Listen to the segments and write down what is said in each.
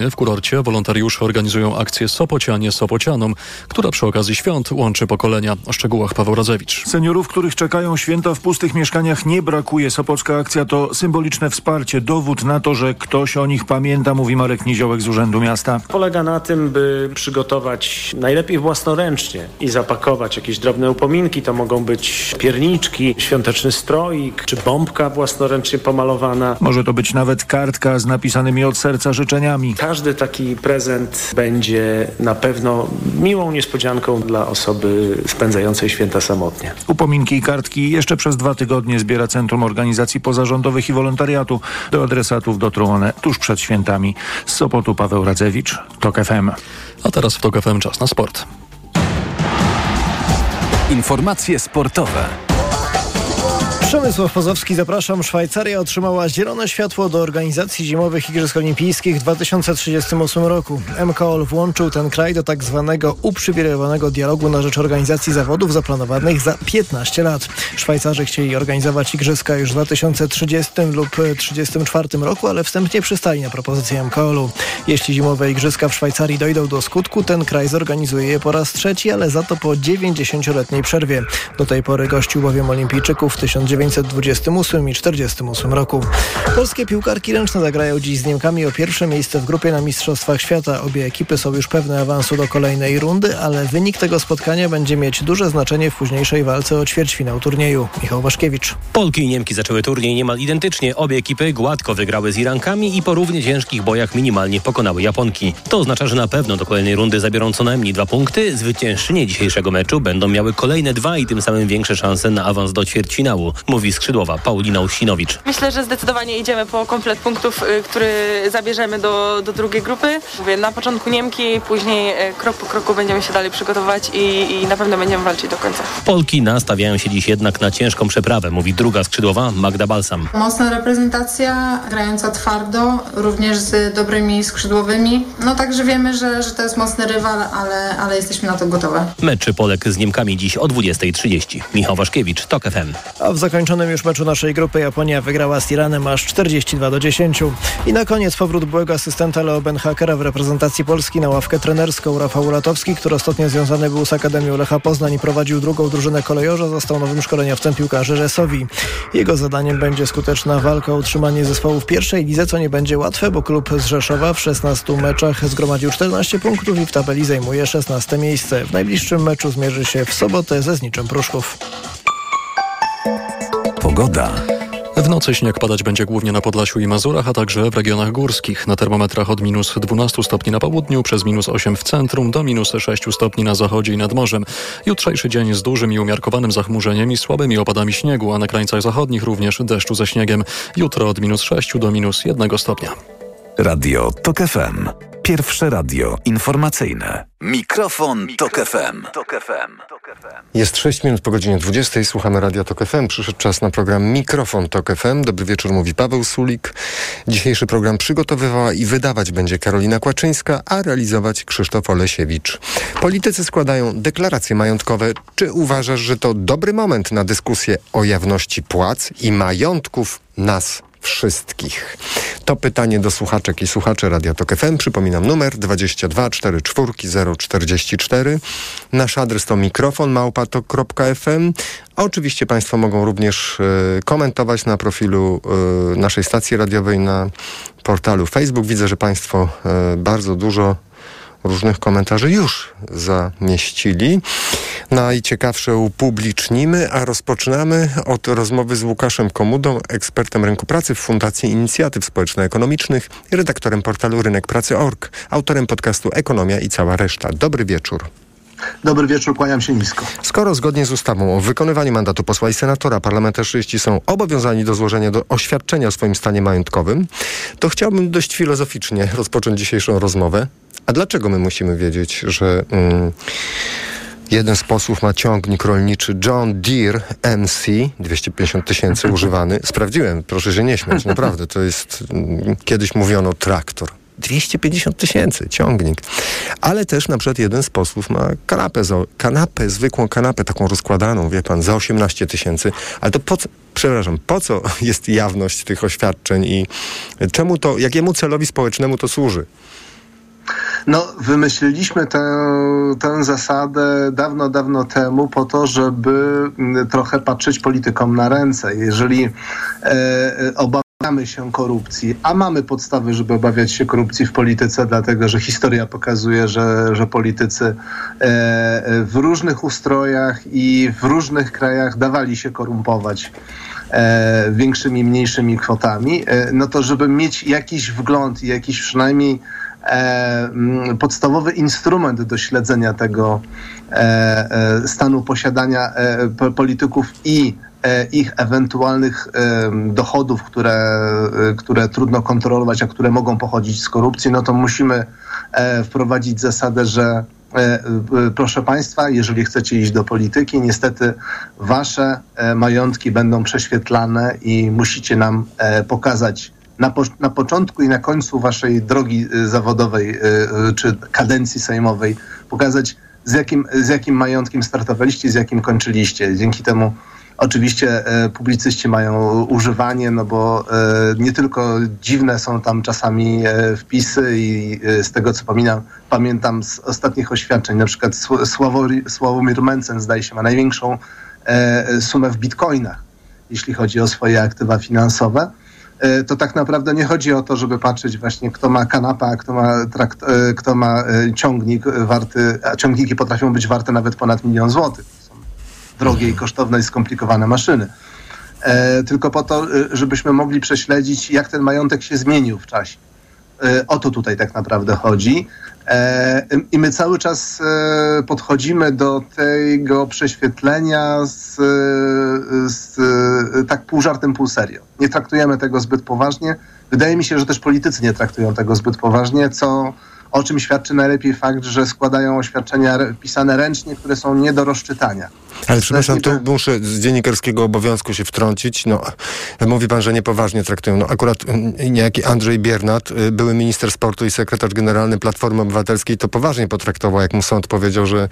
W kurorcie wolontariusze organizują akcję Sopocianie Sopocianom, która przy okazji świąt łączy pokolenia. O szczegółach Paweł Radzewicz. Seniorów, których czekają święta w pustych mieszkaniach nie brakuje. Sopocka akcja to symboliczne wsparcie, dowód na to, że ktoś o nich pamięta, mówi Marek Niziołek z Urzędu Miasta. Polega na tym, by przygotować najlepiej własnoręcznie i zapakować jakieś drobne upominki. To mogą być pierniczki, świąteczny stroik czy bombka własnoręcznie pomalowana. Może to być nawet kartka z napisanymi od serca życzeniami. Każdy taki prezent będzie na pewno miłą niespodzianką dla osoby spędzającej święta samotnie. Upominki i kartki jeszcze przez dwa tygodnie zbiera Centrum Organizacji Pozarządowych i Wolontariatu. Do adresatów dotrą one tuż przed świętami. Z Sopotu Paweł Radzewicz, TOK FM. A teraz w TOK FM czas na sport. Informacje sportowe. Przemysław Pozowski, zapraszam. Szwajcaria otrzymała zielone światło do organizacji zimowych Igrzysk Olimpijskich w 2038 roku. MKOL włączył ten kraj do tak zwanego uprzywilejowanego dialogu na rzecz organizacji zawodów zaplanowanych za 15 lat. Szwajcarzy chcieli organizować Igrzyska już w 2030 lub 2034 roku, ale wstępnie przystali na propozycję MKOL-u. Jeśli zimowe Igrzyska w Szwajcarii dojdą do skutku, ten kraj zorganizuje je po raz trzeci, ale za to po 90-letniej przerwie. Do tej pory gościł bowiem olimpijczyków w 1900 1928 i 1948 roku. Polskie piłkarki ręczne zagrają dziś z Niemkami o pierwsze miejsce w grupie na Mistrzostwach Świata. Obie ekipy są już pewne awansu do kolejnej rundy, ale wynik tego spotkania będzie mieć duże znaczenie w późniejszej walce o ćwierćfinał turnieju. Michał Waszkiewicz. Polki i Niemki zaczęły turniej niemal identycznie. Obie ekipy gładko wygrały z Irankami i po równie ciężkich bojach minimalnie pokonały Japonki. To oznacza, że na pewno do kolejnej rundy zabiorą co najmniej dwa punkty. Zwyciężczynie dzisiejszego meczu będą miały kolejne dwa i tym samym większe szanse na awans do ćwierćfinału mówi skrzydłowa Paulina Usinowicz. Myślę, że zdecydowanie idziemy po komplet punktów, y, który zabierzemy do, do drugiej grupy. Mówię, na początku Niemki, później y, krok po kroku będziemy się dalej przygotować i, i na pewno będziemy walczyć do końca. Polki nastawiają się dziś jednak na ciężką przeprawę, mówi druga skrzydłowa Magda Balsam. Mocna reprezentacja, grająca twardo, również z dobrymi skrzydłowymi. No także wiemy, że, że to jest mocny rywal, ale, ale jesteśmy na to gotowe. Meczy Polek z Niemkami dziś o 20.30. Michał Waszkiewicz, TOK FM. A w zakończonym już meczu naszej grupy Japonia wygrała z Iranem aż 42 do 10. I na koniec powrót byłego asystenta Leo Benhakera w reprezentacji Polski na ławkę trenerską. Rafał Latowski, który ostatnio związany był z Akademią Lecha Poznań i prowadził drugą drużynę kolejorza, został nowym szkoleniowcem piłkarzy Resowi. Jego zadaniem będzie skuteczna walka o utrzymanie zespołu w pierwszej lidze, co nie będzie łatwe, bo klub z Rzeszowa w 16 meczach zgromadził 14 punktów i w tabeli zajmuje 16 miejsce. W najbliższym meczu zmierzy się w sobotę ze Zniczem Pruszków. Pogoda. W nocy śnieg padać będzie głównie na Podlasiu i Mazurach, a także w regionach górskich. Na termometrach od minus 12 stopni na południu, przez minus 8 w centrum, do minus 6 stopni na zachodzie i nad morzem. Jutrzejszy dzień z dużym i umiarkowanym zachmurzeniem i słabymi opadami śniegu, a na krańcach zachodnich również deszczu ze śniegiem. Jutro od minus 6 do minus 1 stopnia. Radio TOK FM. Pierwsze radio informacyjne. Mikrofon, Tok FM. Jest 6 minut po godzinie 20. Słuchamy Radia Tok FM. Przyszedł czas na program Mikrofon Tok FM. Dobry wieczór, mówi Paweł Sulik. Dzisiejszy program przygotowywała i wydawać będzie Karolina Kłaczyńska, a realizować Krzysztof Olesiewicz. Politycy składają deklaracje majątkowe. Czy uważasz, że to dobry moment na dyskusję o jawności płac i majątków nas wszystkich? To pytanie do słuchaczek i słuchaczy Radia Tok FM. Przypominam numer 22 44 044. Nasz adres to mikrofon małpatok.fm. Oczywiście Państwo mogą również y, komentować na profilu y, naszej stacji radiowej na portalu Facebook. Widzę, że Państwo y, bardzo dużo różnych komentarzy już zamieścili. Najciekawsze upublicznimy, a rozpoczynamy od rozmowy z Łukaszem Komudą, ekspertem rynku pracy w Fundacji Inicjatyw Społeczno-Ekonomicznych i redaktorem portalu Rynek Pracy.org, autorem podcastu Ekonomia i cała reszta. Dobry wieczór. Dobry wieczór, kłaniam się nisko. Skoro zgodnie z ustawą o wykonywaniu mandatu posła i senatora parlamentarzyści są obowiązani do złożenia do oświadczenia o swoim stanie majątkowym, to chciałbym dość filozoficznie rozpocząć dzisiejszą rozmowę. A dlaczego my musimy wiedzieć, że mm, jeden z posłów ma ciągnik rolniczy John Deere MC 250 tysięcy używany? Sprawdziłem, proszę się nie śmiać, naprawdę. To jest, mm, kiedyś mówiono traktor. 250 tysięcy, ciągnik. Ale też na przykład jeden z posłów ma kanapę, kanapę, zwykłą kanapę, taką rozkładaną, wie pan, za 18 tysięcy. Ale to po co, przepraszam, po co jest jawność tych oświadczeń i czemu to, jakiemu celowi społecznemu to służy? No, wymyśliliśmy tę, tę zasadę dawno, dawno temu po to, żeby mm, trochę patrzeć politykom na ręce. Jeżeli e, e obawiamy się korupcji, a mamy podstawy, żeby obawiać się korupcji w polityce, dlatego że historia pokazuje, że, że politycy e, w różnych ustrojach i w różnych krajach dawali się korumpować e, większymi, mniejszymi kwotami, e, no to żeby mieć jakiś wgląd i jakiś przynajmniej e, podstawowy instrument do śledzenia tego e, e, stanu posiadania e, polityków i ich ewentualnych dochodów, które, które trudno kontrolować, a które mogą pochodzić z korupcji, no to musimy wprowadzić zasadę, że proszę Państwa, jeżeli chcecie iść do polityki, niestety Wasze majątki będą prześwietlane i musicie nam pokazać na, po, na początku i na końcu waszej drogi y, zawodowej y, y, czy kadencji sejmowej pokazać, z jakim, z jakim majątkiem startowaliście, z jakim kończyliście. Dzięki temu oczywiście e, publicyści mają używanie, no bo e, nie tylko dziwne są tam czasami e, wpisy i z tego co pamiętam, pamiętam z ostatnich oświadczeń, na przykład Sławomir Mencen zdaje się ma największą sumę w bitcoinach, jeśli chodzi o swoje aktywa finansowe. E, to tak naprawdę nie chodzi o to, żeby patrzeć właśnie kto ma kanapa, kto ma, trakt, e, kto ma e, ciągnik warty, a ciągniki potrafią być warte nawet ponad milion złotych. To są drogie i kosztowne i skomplikowane maszyny. Tylko po to, żebyśmy mogli prześledzić, jak ten majątek się zmienił w czasie. E, o to tutaj tak naprawdę chodzi. E, I my cały czas e, podchodzimy do tego prześwietlenia z, z, tak pół żartem, pół serio. Nie traktujemy tego zbyt poważnie. Wydaje mi się, że też politycy nie traktują tego zbyt poważnie, co o czym świadczy najlepiej fakt, że składają oświadczenia pisane ręcznie, które są nie do rozczytania. Ale przepraszam, tu muszę z dziennikarskiego obowiązku się wtrącić. No, mówi pan, że niepoważnie traktują. No, akurat mm, niejaki Andrzej Biernat, y, były minister sportu i sekretarz generalny Platformy Obywatelskiej, to poważnie potraktował, jak mu sąd powiedział, że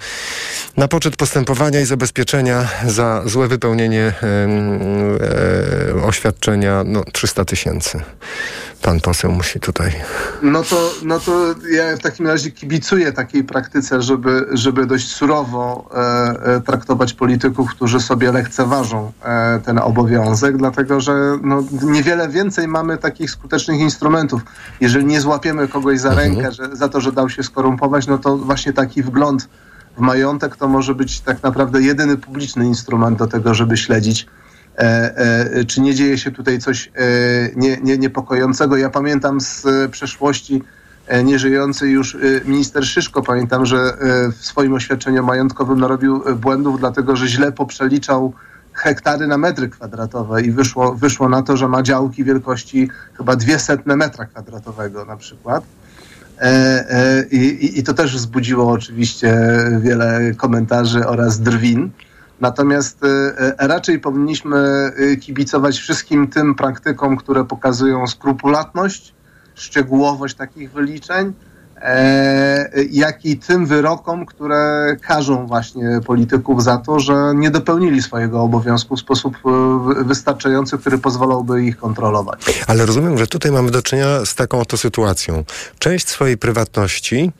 na poczet postępowania i zabezpieczenia za złe wypełnienie e, e, oświadczenia no, 300 tysięcy pan poseł musi tutaj. No to, no to ja w takim razie kibicuję takiej praktyce, żeby, żeby dość surowo e, e, traktować polityków, którzy sobie lekceważą e, ten obowiązek, dlatego że no, niewiele więcej mamy takich skutecznych instrumentów. Jeżeli nie złapiemy kogoś za mhm. rękę że, za to, że dał się skorumpować, no to właśnie taki wgląd w majątek to może być tak naprawdę jedyny publiczny instrument do tego, żeby śledzić czy nie dzieje się tutaj coś e, nie, nie, niepokojącego. Ja pamiętam z przeszłości nieżyjący już minister Szyszko, pamiętam, że w swoim oświadczeniu majątkowym narobił błędów, dlatego że źle poprzeliczał hektary na metry kwadratowe i wyszło, wyszło na to, że ma działki wielkości chyba dwie setne metra kwadratowego na przykład. I, I to też wzbudziło oczywiście wiele komentarzy oraz drwin. Natomiast y, y, raczej powinniśmy y, kibicować wszystkim tym praktykom, które pokazują skrupulatność, szczegółowość takich wyliczeń, jak i tym wyrokom, które karzą właśnie polityków za to, że nie dopełnili swojego obowiązku w sposób e, wystarczający, który pozwalałby ich kontrolować. Ale rozumiem, że tutaj mamy do czynienia z taką oto sytuacją. Część swojej prywatności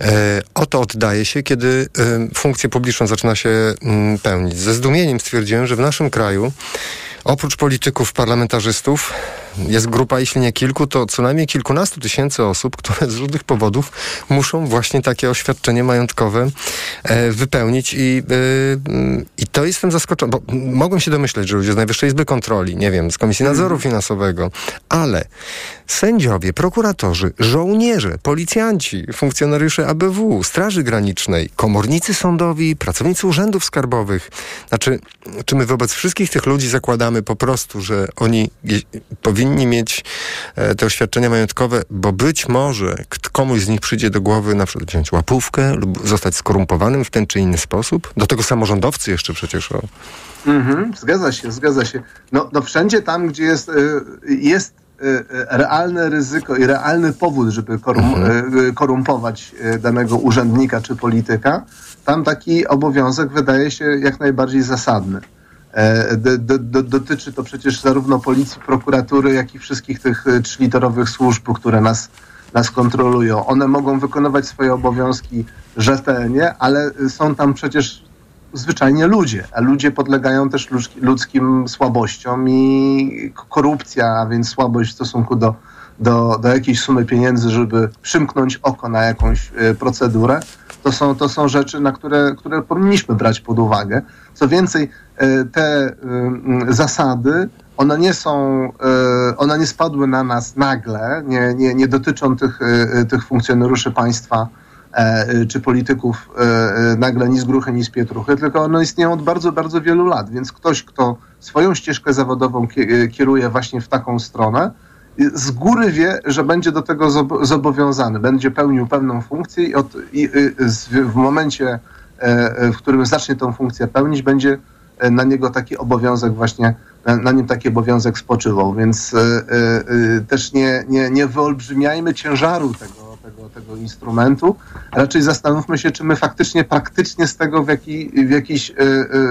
e, oto oddaje się, kiedy e, funkcję publiczną zaczyna się m, mm, pełnić. Ze zdumieniem stwierdziłem, że w naszym kraju oprócz polityków, parlamentarzystów jest grupa, jeśli nie kilku, to co najmniej kilkunastu tysięcy osób, które z różnych powodów muszą właśnie takie oświadczenie majątkowe e, wypełnić i, e, i to jestem zaskoczony, bo mogłem się domyśleć, że ludzie z Najwyższej Izby Kontroli, nie wiem, z Komisji Nadzoru mhm. Finansowego, ale sędziowie, prokuratorzy, żołnierze, policjanci, funkcjonariusze ABW, Straży Granicznej, komornicy sądowi, pracownicy urzędów skarbowych. Znaczy, czy my wobec wszystkich tych ludzi zakładamy po prostu, że oni powinni mieć e, te oświadczenia majątkowe, bo być może komuś z nich przyjdzie do głowy na przykład wziąć łapówkę lub zostać skorumpowanym w ten czy inny sposób? Do tego samorządowcy jeszcze przecież o... Mhm, zgadza się, zgadza się. No, no wszędzie tam, gdzie jest, y, jest y, realne ryzyko i realny powód, żeby korum, mhm. korumpować danego urzędnika czy polityka, tam taki obowiązek wydaje się jak najbardziej zasadny. E, do, do, dotyczy to przecież zarówno policji, prokuratury, jak i wszystkich tych trzyliterowych służb, które nas nas kontrolują. One mogą wykonywać swoje obowiązki rzetelnie, ale są tam przecież zwyczajnie ludzie, a ludzie podlegają też ludzkim słabościom i korupcja, a więc słabość w stosunku do, do, do jakiejś sumy pieniędzy, żeby przymknąć oko na jakąś e, procedurę, to są, to są rzeczy, na które, które powinniśmy brać pod uwagę. Co więcej, e, te zasady, one nie są, e, one nie spadły na nas nagle, nie, nie, nie dotyczą tych, tych funkcjonariuszy państwa, E, czy polityków e, e, nagle ni z gruchy, ni z pietruchy, tylko one istnieją od bardzo, bardzo wielu lat. Więc ktoś, kto swoją ścieżkę zawodową kieruje właśnie w taką stronę, z góry wie, że będzie do tego zobowiązany, będzie pełnił pewną funkcję i, od, i w momencie, w którym zacznie tą funkcję pełnić, będzie na niego taki obowiązek właśnie, na nim taki obowiązek spoczywał. Więc też nie, nie, nie wyolbrzymiajmy ciężaru tego tego, tego instrumentu. Raczej zastanówmy się, czy my faktycznie praktycznie z tego w, jaki, w jakiś y,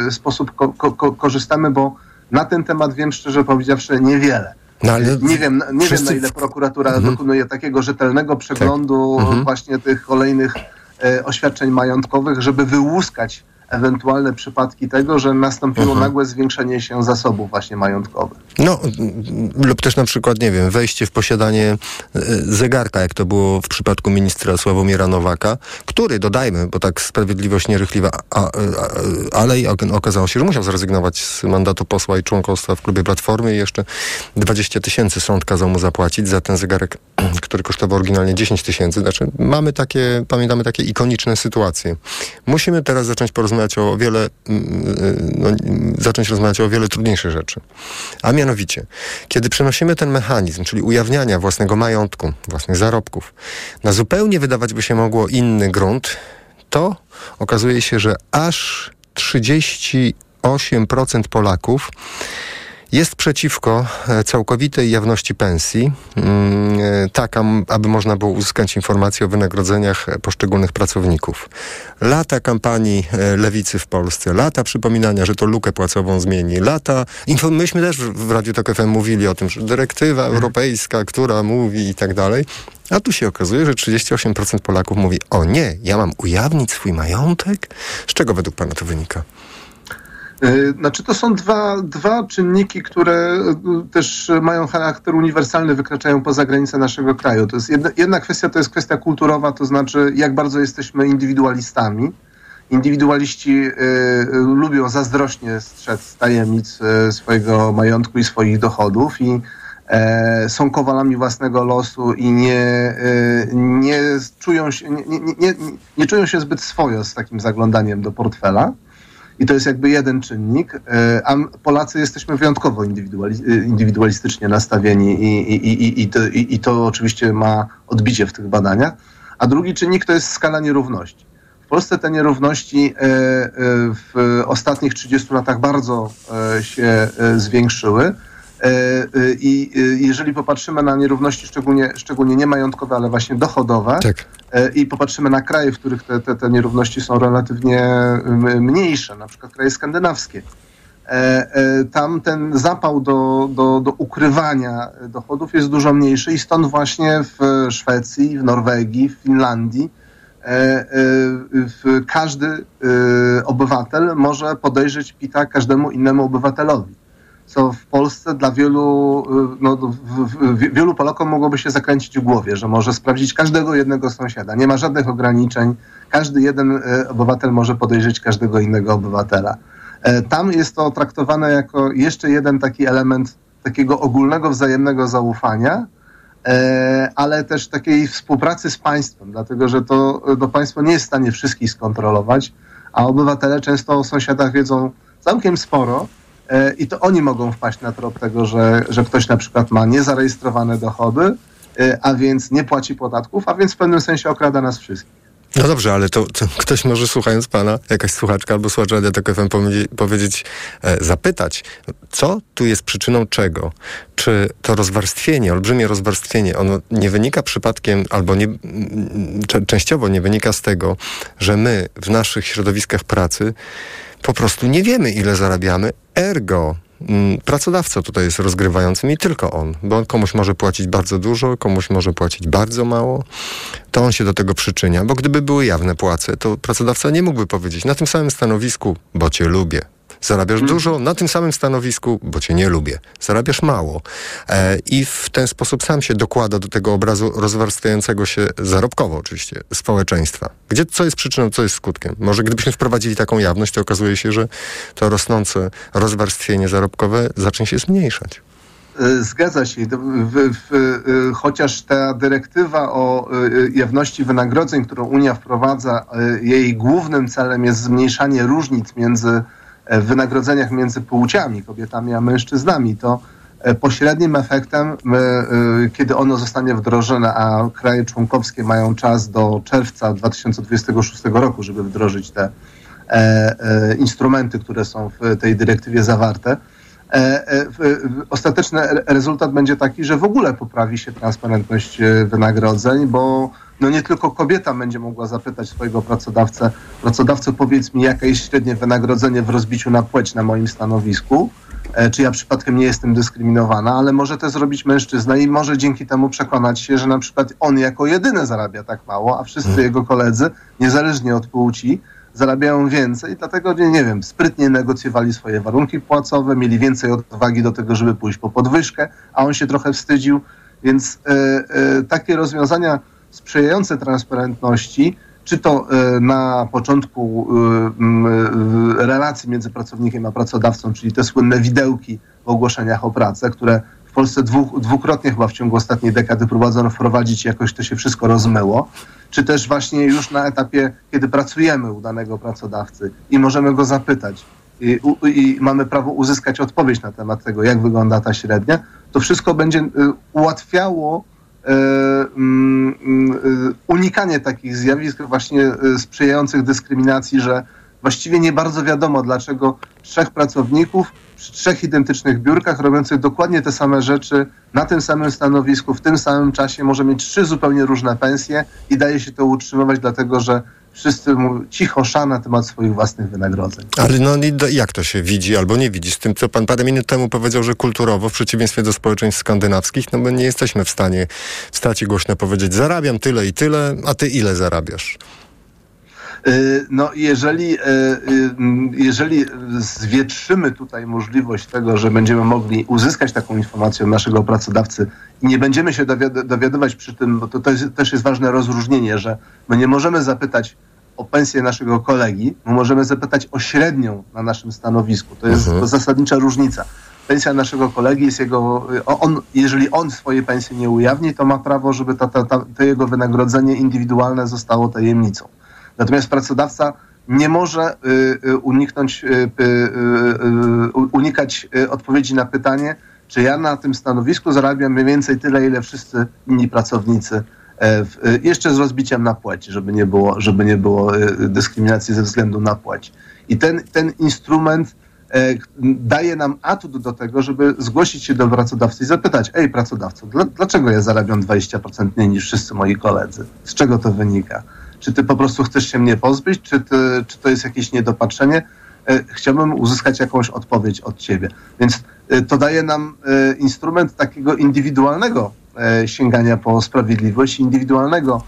y, sposób ko, ko, korzystamy, bo na ten temat wiem szczerze powiedziawszy niewiele. No, ale nie wiem, nie wszyscy... wiem, na ile prokuratura mhm. dokonuje takiego rzetelnego przeglądu tak. mhm. właśnie tych kolejnych y, oświadczeń majątkowych, żeby wyłuskać ewentualne przypadki tego, że nastąpiło mhm. nagłe zwiększenie się zasobów właśnie majątkowych. No, lub też na przykład, nie wiem, wejście w posiadanie e, zegarka, jak to było w przypadku ministra Sławomira Nowaka, który, dodajmy, bo tak sprawiedliwość nierychliwa, a, a, ale i okazało się, że musiał zrezygnować z mandatu posła i członkostwa w klubie Platformy i jeszcze 20 tysięcy sąd kazał mu zapłacić za ten zegarek, który kosztował oryginalnie 10 tysięcy. Znaczy, mamy takie, pamiętamy takie ikoniczne sytuacje. Musimy teraz zacząć porozmawiać rozmawiać o wiele, mm, y, no, zacząć rozmawiać o wiele trudniejsze rzeczy. A mianowicie, kiedy przenosimy ten mechanizm, czyli ujawniania własnego majątku, własnych zarobków, na zupełnie wydawać by się mogło inny grunt, to okazuje się, że aż 38% Polaków jest przeciwko e, całkowitej jawności pensji, mm, e, tak aby można było uzyskać informacje o wynagrodzeniach poszczególnych pracowników. Lata kampanii e, lewicy w Polsce, lata przypominania, że to lukę płacową zmieni, lata... Myśmy też w Radiu Tok FM mówili o tym, że dyrektywa mhm. europejska, która mówi i tak dalej. A tu się okazuje, że 38% Polaków mówi, o nie, ja mam ujawnić swój majątek? Z czego według pana to wynika? E, znaczy to są dwa, dwa czynniki, które e, też mają charakter uniwersalny, wykraczają poza granice naszego kraju. To jest jedna, jedna kwestia to jest kwestia kulturowa, to znaczy jak bardzo jesteśmy indywidualistami. Indywidualiści y, lubią zazdrośnie strzec tajemnic swojego majątku i swoich dochodów i y, są kowalami własnego losu i nie, nie, czują się, nie, nie, nie czują się zbyt swojo z takim zaglądaniem do portfela. I to jest jakby jeden czynnik, e, a Polacy jesteśmy wyjątkowo indywidualistycznie nastawieni i, i, i, i, to, i, to oczywiście ma odbicie w tych badaniach. A drugi czynnik to jest skala nierówności. W Polsce te nierówności e, e, w ostatnich 30 latach bardzo się zwiększyły. I jeżeli popatrzymy na nierówności, szczególnie, szczególnie nie majątkowe, ale właśnie dochodowe, tak. E, i popatrzymy na kraje, w których te, te, te nierówności są relatywnie mniejsze, na przykład kraje skandynawskie. E, e, tam ten zapał do, do, do ukrywania dochodów jest dużo mniejszy i stąd właśnie w Szwecji, w Norwegii, w Finlandii każdy obywatel może podejrzeć PITA każdemu innemu obywatelowi co w Polsce dla wielu, y, no, wielu Polakom mogłoby się zakręcić w głowie, że może sprawdzić każdego jednego sąsiada. Nie ma żadnych ograniczeń. Każdy jeden y, obywatel może podejrzeć każdego innego obywatela. E, tam jest to traktowane jako jeszcze jeden taki element takiego ogólnego wzajemnego zaufania, e, ale też takiej współpracy z państwem, dlatego że to, to państwo nie jest w stanie wszystkich skontrolować, a obywatele często o sąsiadach wiedzą całkiem sporo, i to oni mogą wpaść na trop tego, że, że ktoś na przykład ma niezarejestrowane dochody, e, a więc nie płaci podatków, a więc w pewnym sensie okrada nas wszystkich. No dobrze, ale to, to, ktoś może słuchając pana, jakaś słuchaczka albo słuchacz Radia Tok FM powiedzieć, e, zapytać, co tu jest przyczyną czego? Czy to rozwarstwienie, olbrzymie rozwarstwienie, ono nie wynika przypadkiem albo nie, częściowo nie wynika z tego, że my w naszych środowiskach pracy po prostu nie wiemy, ile zarabiamy, ergo mm, pracodawca tutaj jest rozgrywającym i tylko on, bo on komuś może płacić bardzo dużo, komuś może płacić bardzo mało, to on się do tego przyczynia, bo gdyby były jawne płace, to pracodawca nie mógłby powiedzieć na tym samym stanowisku, bo cię lubię, Zarabiasz Mhm. dużo na tym samym stanowisku, bo cię nie lubię. Zarabiasz mało. E, I w ten sposób sam się dokłada do tego obrazu rozwarstwiającego się zarobkowo oczywiście społeczeństwa. Gdzie co jest przyczyną, co jest skutkiem? Może gdybyśmy wprowadzili taką jawność, to okazuje się, że to rosnące rozwarstwienie zarobkowe zacznie się zmniejszać. Y, Zgadza się. Y, chociaż ta dyrektywa o y, jawności wynagrodzeń, którą Unia wprowadza, jej głównym celem jest zmniejszanie różnic między e, w wynagrodzeniach między płciami, kobietami a mężczyznami, to e, pośrednim efektem, y, kiedy ono zostanie wdrożone, a kraje członkowskie mają czas do czerwca 2026 roku, żeby wdrożyć te e, e, instrumenty, które są w tej dyrektywie zawarte, E, e, Ostateczny re- rezultat będzie taki, że w ogóle poprawi się transparentność e, wynagrodzeń, bo no nie tylko kobieta będzie mogła zapytać swojego pracodawcę, pracodawco powiedz mi, jakie jest średnie wynagrodzenie w rozbiciu na płeć na moim stanowisku, e, czy ja przypadkiem nie jestem dyskryminowana, ale może to zrobić mężczyzna i może dzięki temu przekonać się, że na przykład on jako jedyny zarabia tak mało, a wszyscy jego koledzy, niezależnie od płci, zarabiają więcej, dlatego, nie, nie wiem, sprytnie negocjowali swoje warunki płacowe, mieli więcej odwagi do tego, żeby pójść po podwyżkę, a on się trochę wstydził, więc e, e, takie rozwiązania sprzyjające transparentności, czy to e, na początku e, e, relacji między pracownikiem a pracodawcą, czyli te słynne widełki w ogłoszeniach o pracę, które w Polsce dwu, dwukrotnie chyba w ciągu ostatniej dekady próbowano wprowadzić, jakoś to się wszystko rozmyło, czy też właśnie już na etapie, kiedy pracujemy u danego pracodawcy i możemy go zapytać i, i mamy prawo uzyskać odpowiedź na temat tego, jak wygląda ta średnia, to wszystko będzie ułatwiało unikanie takich zjawisk właśnie y, sprzyjających dyskryminacji, że właściwie nie bardzo wiadomo, dlaczego trzech pracowników przy trzech identycznych biurkach robiących dokładnie te same rzeczy na tym samym stanowisku, w tym samym czasie może mieć trzy zupełnie różne pensje i daje się to utrzymywać, dlatego że wszyscy cicho sza na temat swoich własnych wynagrodzeń. Ale no jak to się widzi albo nie widzi? Z tym, co pan parę minut temu powiedział, że kulturowo, w przeciwieństwie do społeczeństw skandynawskich, no my nie jesteśmy w stanie wstać i głośno powiedzieć, zarabiam tyle i tyle, a ty ile zarabiasz? Y, No, jeżeli, y, y, jeżeli zwietrzymy tutaj możliwość tego, że będziemy mogli uzyskać taką informację od naszego pracodawcy i nie będziemy się dowiad- dowiadywać przy tym, bo to, jest, też jest ważne rozróżnienie, że my nie możemy zapytać o pensję naszego kolegi, my możemy zapytać o średnią na naszym stanowisku. To jest Mhm. to zasadnicza różnica. Pensja naszego kolegi jest jego, on, jeżeli on swoje pensje nie ujawni, to ma prawo, żeby ta, ta, ta, to jego wynagrodzenie indywidualne zostało tajemnicą. Natomiast pracodawca nie może y, y, uniknąć, y, unikać odpowiedzi na pytanie, czy ja na tym stanowisku zarabiam mniej więcej tyle, ile wszyscy inni pracownicy. e, w- Jeszcze z rozbiciem na płeć, żeby nie było, żeby nie było dyskryminacji ze względu na płeć. I ten, ten instrument e, daje nam atut do tego, żeby zgłosić się do pracodawcy i zapytać, ej pracodawco, dla, dlaczego ja zarabiam 20% mniej niż wszyscy moi koledzy? Z czego to wynika? Czy ty po prostu chcesz się mnie pozbyć, czy, ty, czy to jest jakieś niedopatrzenie? E, Chciałbym uzyskać jakąś odpowiedź od ciebie. Więc e, to daje nam e, instrument takiego indywidualnego sięgania po sprawiedliwość, indywidualnego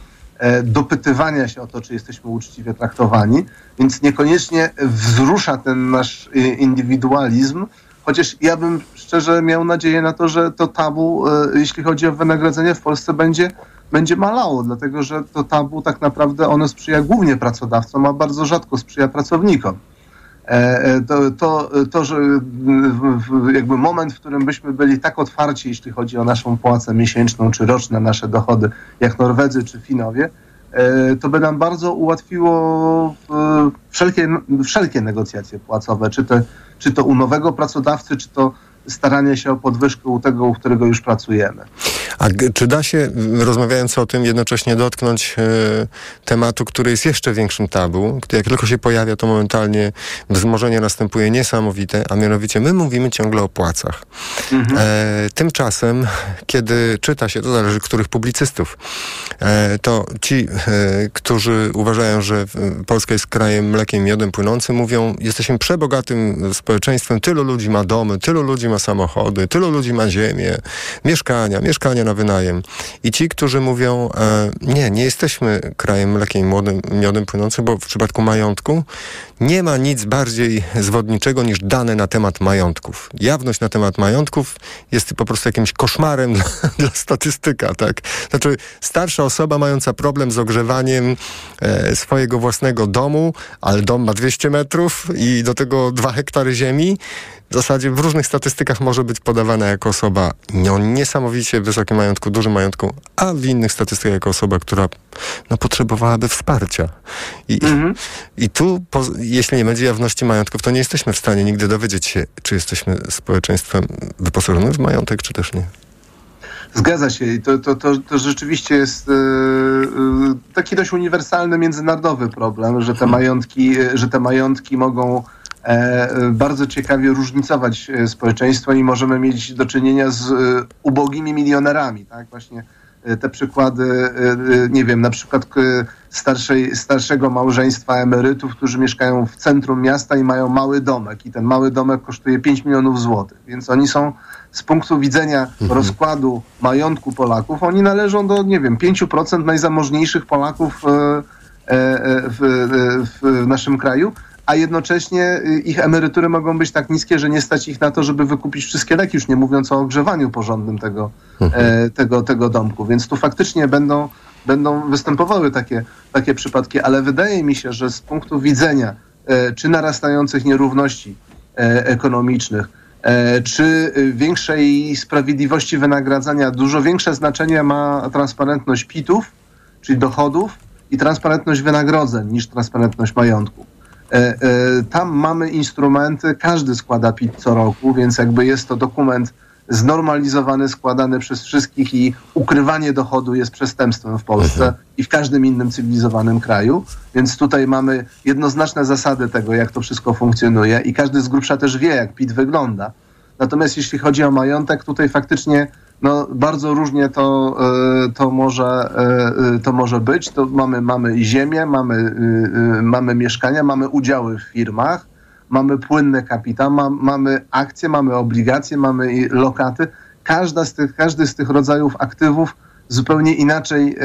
dopytywania się o to, czy jesteśmy uczciwie traktowani, więc niekoniecznie wzrusza ten nasz indywidualizm, chociaż ja bym szczerze miał nadzieję na to, że to tabu, jeśli chodzi o wynagrodzenie w Polsce będzie, będzie malało, dlatego że to tabu tak naprawdę ono sprzyja głównie pracodawcom, a bardzo rzadko sprzyja pracownikom. E, e, To, to, to, że jakby moment, w którym byśmy byli tak otwarci, jeśli chodzi o naszą płacę miesięczną czy roczne nasze dochody, jak Norwedzy czy Finowie, e, to by nam bardzo ułatwiło wszelkie, wszelkie negocjacje płacowe, czy, te, czy to u nowego pracodawcy, czy to starania się o podwyżkę u tego, u którego już pracujemy. A czy da się, rozmawiając o tym, jednocześnie dotknąć e, tematu, który jest jeszcze większym tabu? Jak tylko się pojawia, to momentalnie wzmożenie następuje niesamowite, a mianowicie my mówimy ciągle o płacach. Mhm. E, tymczasem, kiedy czyta się, to zależy których publicystów, e, to ci, e, którzy uważają, że Polska jest krajem mlekiem i miodem płynącym, mówią, jesteśmy przebogatym społeczeństwem, tylu ludzi ma domy, tylu ludzi ma samochody, tylu ludzi ma ziemię, mieszkania, mieszkania na wynajem. I ci, którzy mówią, e, nie, nie jesteśmy krajem mlekiem młodym, miodem płynącym, bo w przypadku majątku nie ma nic bardziej zwodniczego niż dane na temat majątków. Jawność na temat majątków jest po prostu jakimś koszmarem dla, dla statystyka, tak? Znaczy, starsza osoba mająca problem z ogrzewaniem e, swojego własnego domu, ale dom ma 200 metrów i do tego 2 hektary ziemi, w zasadzie w różnych statystykach może być podawana jako osoba no, niesamowicie wysokim majątku, dużym majątku, a w innych statystykach jako osoba, która no, potrzebowałaby wsparcia. I, mhm. i tu, po, jeśli nie będzie jawności majątków, to nie jesteśmy w stanie nigdy dowiedzieć się, czy jesteśmy społeczeństwem wyposażonym w majątek, czy też nie. Zgadza się i to, to, to, to rzeczywiście jest yy, taki dość uniwersalny międzynarodowy problem, że te majątki, że te majątki mogą E, bardzo ciekawie różnicować e, społeczeństwo i możemy mieć do czynienia z e, ubogimi milionerami, tak? Właśnie te przykłady, nie wiem, na przykład starszej, starszego małżeństwa emerytów, którzy mieszkają w centrum miasta i mają mały domek i ten mały domek kosztuje 5 milionów złotych, więc oni są z punktu widzenia mhm. rozkładu majątku Polaków, oni należą do, nie wiem, 5% najzamożniejszych Polaków w, w, w naszym kraju, a jednocześnie y, ich emerytury mogą być tak niskie, że nie stać ich na to, żeby wykupić wszystkie leki, już nie mówiąc o ogrzewaniu porządnym tego, mhm. e, tego, tego domku. Więc tu faktycznie będą, będą występowały takie, takie przypadki, ale wydaje mi się, że z punktu widzenia e, czy narastających nierówności e, ekonomicznych, czy większej sprawiedliwości wynagradzania, dużo większe znaczenie ma transparentność PIT-ów, czyli dochodów, i transparentność wynagrodzeń niż transparentność majątku. E, e, tam mamy instrumenty, każdy składa PIT co roku, więc jakby jest to dokument znormalizowany, składany przez wszystkich i ukrywanie dochodu jest przestępstwem w Polsce mhm. i w każdym innym cywilizowanym kraju. Więc tutaj mamy jednoznaczne zasady tego, jak to wszystko funkcjonuje i każdy z grubsza też wie, jak PIT wygląda. Natomiast jeśli chodzi o majątek, tutaj faktycznie no, bardzo różnie to, e, to, może, e, e, to może być. To mamy, mamy ziemię, mamy, mamy mieszkania, mamy udziały w firmach, mamy płynny kapitał, ma, mamy akcje, mamy obligacje, mamy lokaty. Każda z tych, każdy z tych rodzajów aktywów zupełnie inaczej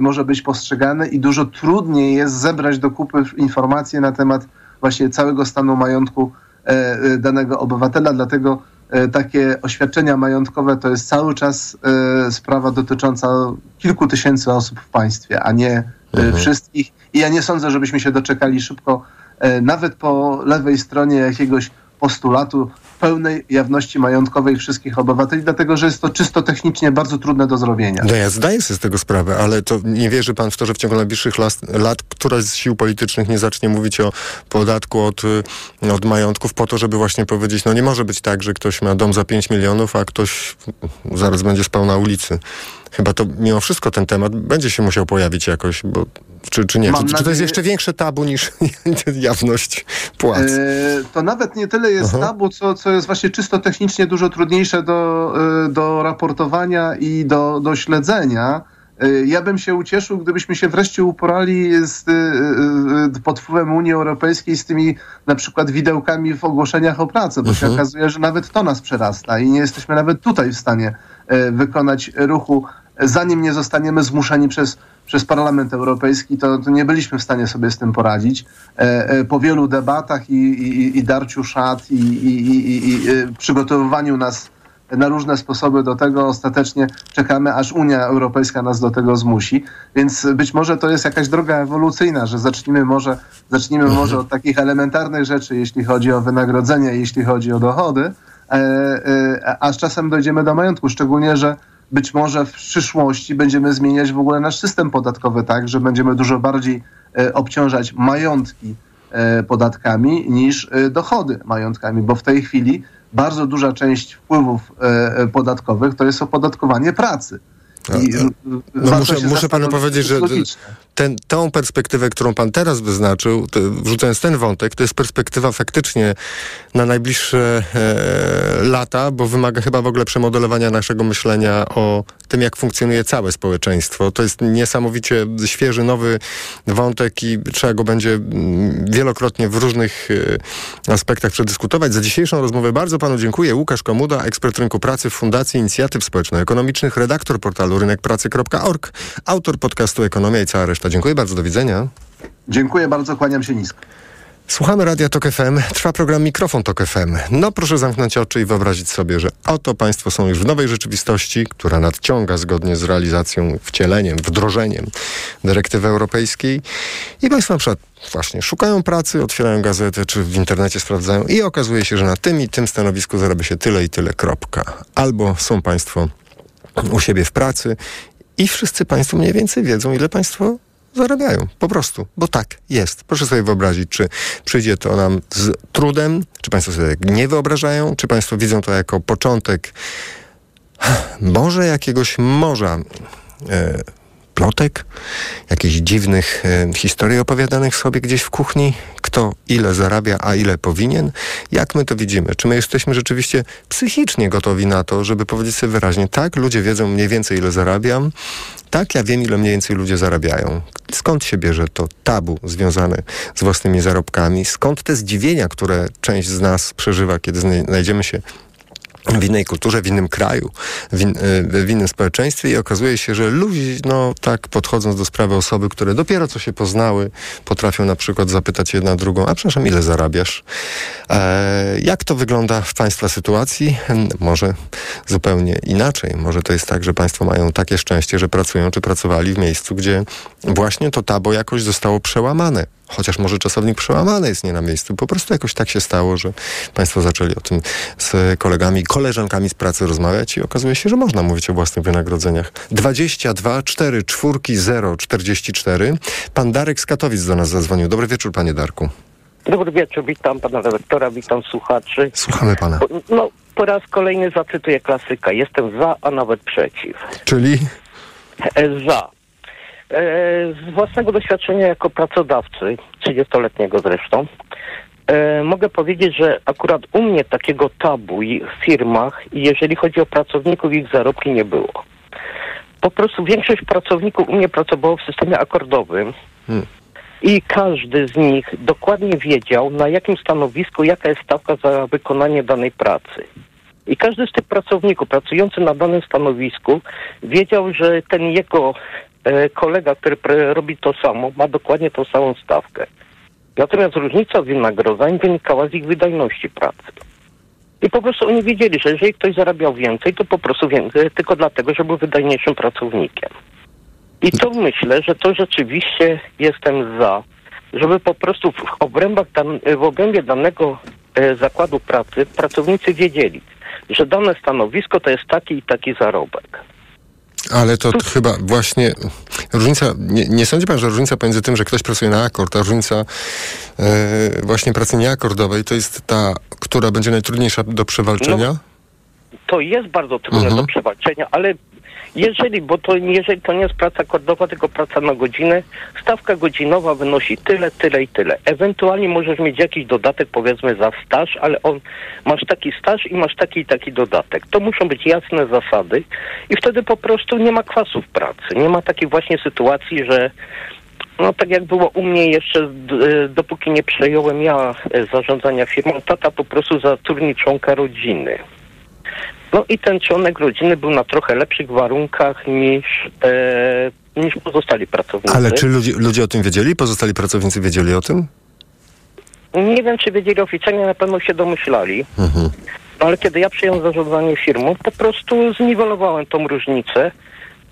może być postrzegany i dużo trudniej jest zebrać do kupy informacje na temat właśnie całego stanu majątku danego obywatela, dlatego takie oświadczenia majątkowe to jest cały czas e, sprawa dotycząca kilku tysięcy osób w państwie, a nie e, mhm. wszystkich. I ja nie sądzę, żebyśmy się doczekali szybko, nawet po lewej stronie jakiegoś postulatu pełnej jawności majątkowej wszystkich obywateli, dlatego że jest to czysto technicznie bardzo trudne do zrobienia. No ja zdaję sobie z tego sprawę, ale to nie wierzy pan w to, że w ciągu najbliższych lat, lat któraś z sił politycznych nie zacznie mówić o podatku od, y, od majątków po to, żeby właśnie powiedzieć, no nie może być tak, że ktoś ma dom za 5 milionów, a ktoś zaraz będzie spał na ulicy chyba to mimo wszystko ten temat będzie się musiał pojawić jakoś, bo czy, czy nie? Czy, czy, to jest jeszcze większe tabu niż jawność płac? E, to nawet nie tyle jest Aha. tabu, co, co jest właśnie czysto technicznie dużo trudniejsze do, e, do raportowania i do, do śledzenia. E, ja bym się ucieszył, gdybyśmy się wreszcie uporali z, pod wpływem Unii Europejskiej z tymi na przykład widełkami w ogłoszeniach o pracę, bo uh -huh. się mhm. okazuje, że nawet to nas przerasta i nie jesteśmy nawet tutaj w stanie wykonać ruchu zanim nie zostaniemy zmuszeni przez, przez Parlament Europejski, to, to nie byliśmy w stanie sobie z tym poradzić. E, e, po wielu debatach i, i, i darciu szat i, i, e, przygotowywaniu nas na różne sposoby do tego, ostatecznie czekamy, aż Unia Europejska nas do tego zmusi. Więc być może to jest jakaś droga ewolucyjna, że zacznijmy może, zacznijmy mhm. może od takich elementarnych rzeczy, jeśli chodzi o wynagrodzenie, jeśli chodzi o dochody, a z czasem dojdziemy do majątku. Szczególnie, że być może w przyszłości będziemy zmieniać w ogóle nasz system podatkowy tak, że będziemy dużo bardziej e, obciążać majątki podatkami niż dochody majątkami, bo w tej chwili bardzo duża część wpływów podatkowych to jest opodatkowanie pracy. I, no muszę, muszę panu powiedzieć, że ten, tą perspektywę, którą pan teraz wyznaczył, to, wrzucając ten wątek, to jest perspektywa faktycznie na najbliższe e, lata, bo wymaga chyba w ogóle przemodelowania naszego myślenia o tym, jak funkcjonuje całe społeczeństwo. To jest niesamowicie świeży, nowy wątek i trzeba go będzie mm, wielokrotnie w różnych e, aspektach przedyskutować. Za dzisiejszą rozmowę bardzo panu dziękuję. Łukasz Komuda, ekspert rynku pracy w Fundacji Inicjatyw Społeczno-Ekonomicznych, redaktor portalu rynekpracy.org, autor podcastu Ekonomia i cała reszta. Dziękuję bardzo, do widzenia. Dziękuję bardzo, kłaniam się nisko. Słuchamy Radia Tok FM. Trwa program Mikrofon Tok FM. No proszę zamknąć oczy i wyobrazić sobie, że oto Państwo są już w nowej rzeczywistości, która nadciąga zgodnie z realizacją, wcieleniem, wdrożeniem dyrektywy europejskiej. I Państwo na przykład właśnie szukają pracy, otwierają gazetę czy w internecie sprawdzają i okazuje się, że na tym i tym stanowisku zarabia się tyle i tyle, kropka. Albo są Państwo u siebie w pracy i wszyscy Państwo mniej więcej wiedzą, ile Państwo zarabiają. Po prostu, bo tak jest. Proszę sobie wyobrazić, czy przyjdzie to nam z trudem, czy Państwo sobie nie wyobrażają, czy Państwo widzą to jako początek może jakiegoś morza e, plotek, jakichś dziwnych e, historii opowiadanych sobie gdzieś w kuchni, kto ile zarabia, a ile powinien. Jak my to widzimy? Czy my jesteśmy rzeczywiście psychicznie gotowi na to, żeby powiedzieć sobie wyraźnie, tak, ludzie wiedzą mniej więcej ile zarabiam, tak, ja wiem, ile mniej więcej ludzie zarabiają. Skąd się bierze to tabu związane z własnymi zarobkami? Skąd te zdziwienia, które część z nas przeżywa, kiedy znajdziemy się w innej kulturze, w innym kraju, w, in, w, innym społeczeństwie i okazuje się, że ludzie, no tak podchodząc do sprawy osoby, które dopiero co się poznały, potrafią na przykład zapytać jedna drugą, a przepraszam, ile zarabiasz? E, jak to wygląda w Państwa sytuacji? Może zupełnie inaczej. Może to jest tak, że Państwo mają takie szczęście, że pracują czy pracowali w miejscu, gdzie właśnie to tabo jakoś zostało przełamane chociaż może czasownik przełamany jest nie na miejscu. Po prostu jakoś tak się stało, że Państwo zaczęli o tym z kolegami, koleżankami z pracy rozmawiać i okazuje się, że można mówić o własnych wynagrodzeniach. 22 4 4 0 44. Pan Darek z Katowic do nas zadzwonił. Dobry wieczór, panie Darku. Dobry wieczór, witam pana redaktora, witam słuchaczy. Słuchamy pana. No, po raz kolejny zacytuję klasyka. Jestem za, a nawet przeciw. Czyli? E, za. E, z własnego doświadczenia jako pracodawcy, 30-letniego zresztą, e, mogę powiedzieć, że akurat u mnie takiego tabu w firmach, jeżeli chodzi o pracowników, ich zarobki nie było. Po prostu większość pracowników u mnie pracowało w systemie akordowym. Hmm. I każdy z nich dokładnie wiedział, na jakim stanowisku, jaka jest stawka za wykonanie danej pracy. I każdy z tych pracowników pracujący na danym stanowisku wiedział, że ten jego kolega, który robi to samo, ma dokładnie tą samą stawkę. Natomiast różnica wynagrodzeń wynikała z ich wydajności pracy. I po prostu oni wiedzieli, że jeżeli ktoś zarabiał więcej, to po prostu więcej, tylko dlatego, że był wydajniejszym pracownikiem. I to myślę, że to rzeczywiście jestem za, żeby po prostu w obrębach dan w obrębie danego e, zakładu pracy pracownicy wiedzieli, że dane stanowisko to jest taki i taki zarobek. Ale to chyba właśnie różnica, nie, nie sądzi pan, że różnica pomiędzy tym, że ktoś pracuje na akord, a różnica e, właśnie pracy nieakordowej, to jest ta, która będzie najtrudniejsza do przewalczenia? No, to jest bardzo trudne mhm. do przewalczenia, ale jeżeli, bo to, jeżeli to nie jest praca akordowa, tylko praca na godzinę, stawka godzinowa wynosi tyle, tyle i tyle. Ewentualnie możesz mieć jakiś dodatek, powiedzmy, za staż, ale on, masz taki staż i masz taki i taki dodatek. To muszą być jasne zasady i wtedy po prostu nie ma kwasu w pracy. Nie ma takiej właśnie sytuacji, że no tak jak było u mnie jeszcze, e, dopóki nie przejąłem ja e, zarządzania firmą, tata po prostu zatrudnił członka rodziny. No i ten członek rodziny był na trochę lepszych warunkach niż, e, niż pozostali pracownicy. Ale czy ludzie, ludzie o tym wiedzieli? Pozostali pracownicy wiedzieli o tym? Nie wiem, czy wiedzieli oficjalnie, na pewno się domyślali. Mhm. No, ale kiedy ja przyjąłem zarządzanie firmą, po prostu zniwelowałem tą różnicę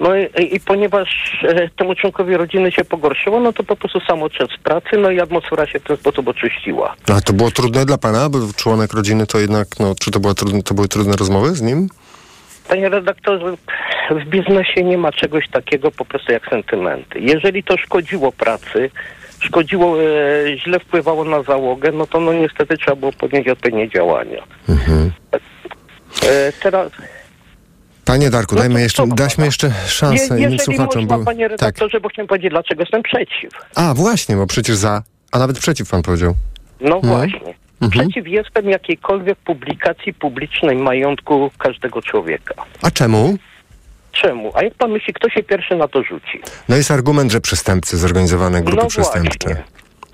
no i, i ponieważ e, temu członkowi rodziny się pogorszyło, no to po prostu sam odszedł z pracy, no i atmosfera się w ten sposób oczyściła. A to było trudne dla pana, bo członek rodziny to jednak, no, czy to, była trudne, to były trudne rozmowy z nim? Panie redaktorze, w biznesie nie ma czegoś takiego po prostu jak sentymenty. Jeżeli to szkodziło pracy, szkodziło, e, źle wpływało na załogę, no to no niestety trzeba było podjąć odpowiednie działania. E, teraz Panie Darku, No dajmy jeszcze, daśmy jeszcze szansę je, innym słuchaczom. można, Bo... panie Tak. redaktorze, bo chciałem powiedzieć, dlaczego jestem przeciw. A, właśnie, bo przecież za, a nawet przeciw pan powiedział. No No. właśnie. Mhm. Przeciw jestem jakiejkolwiek publikacji publicznej majątku każdego człowieka. A czemu? Czemu? A jak pan myśli, kto się pierwszy na to rzuci? No jest argument, że przestępcy, zorganizowane grupy No przestępcze. właśnie.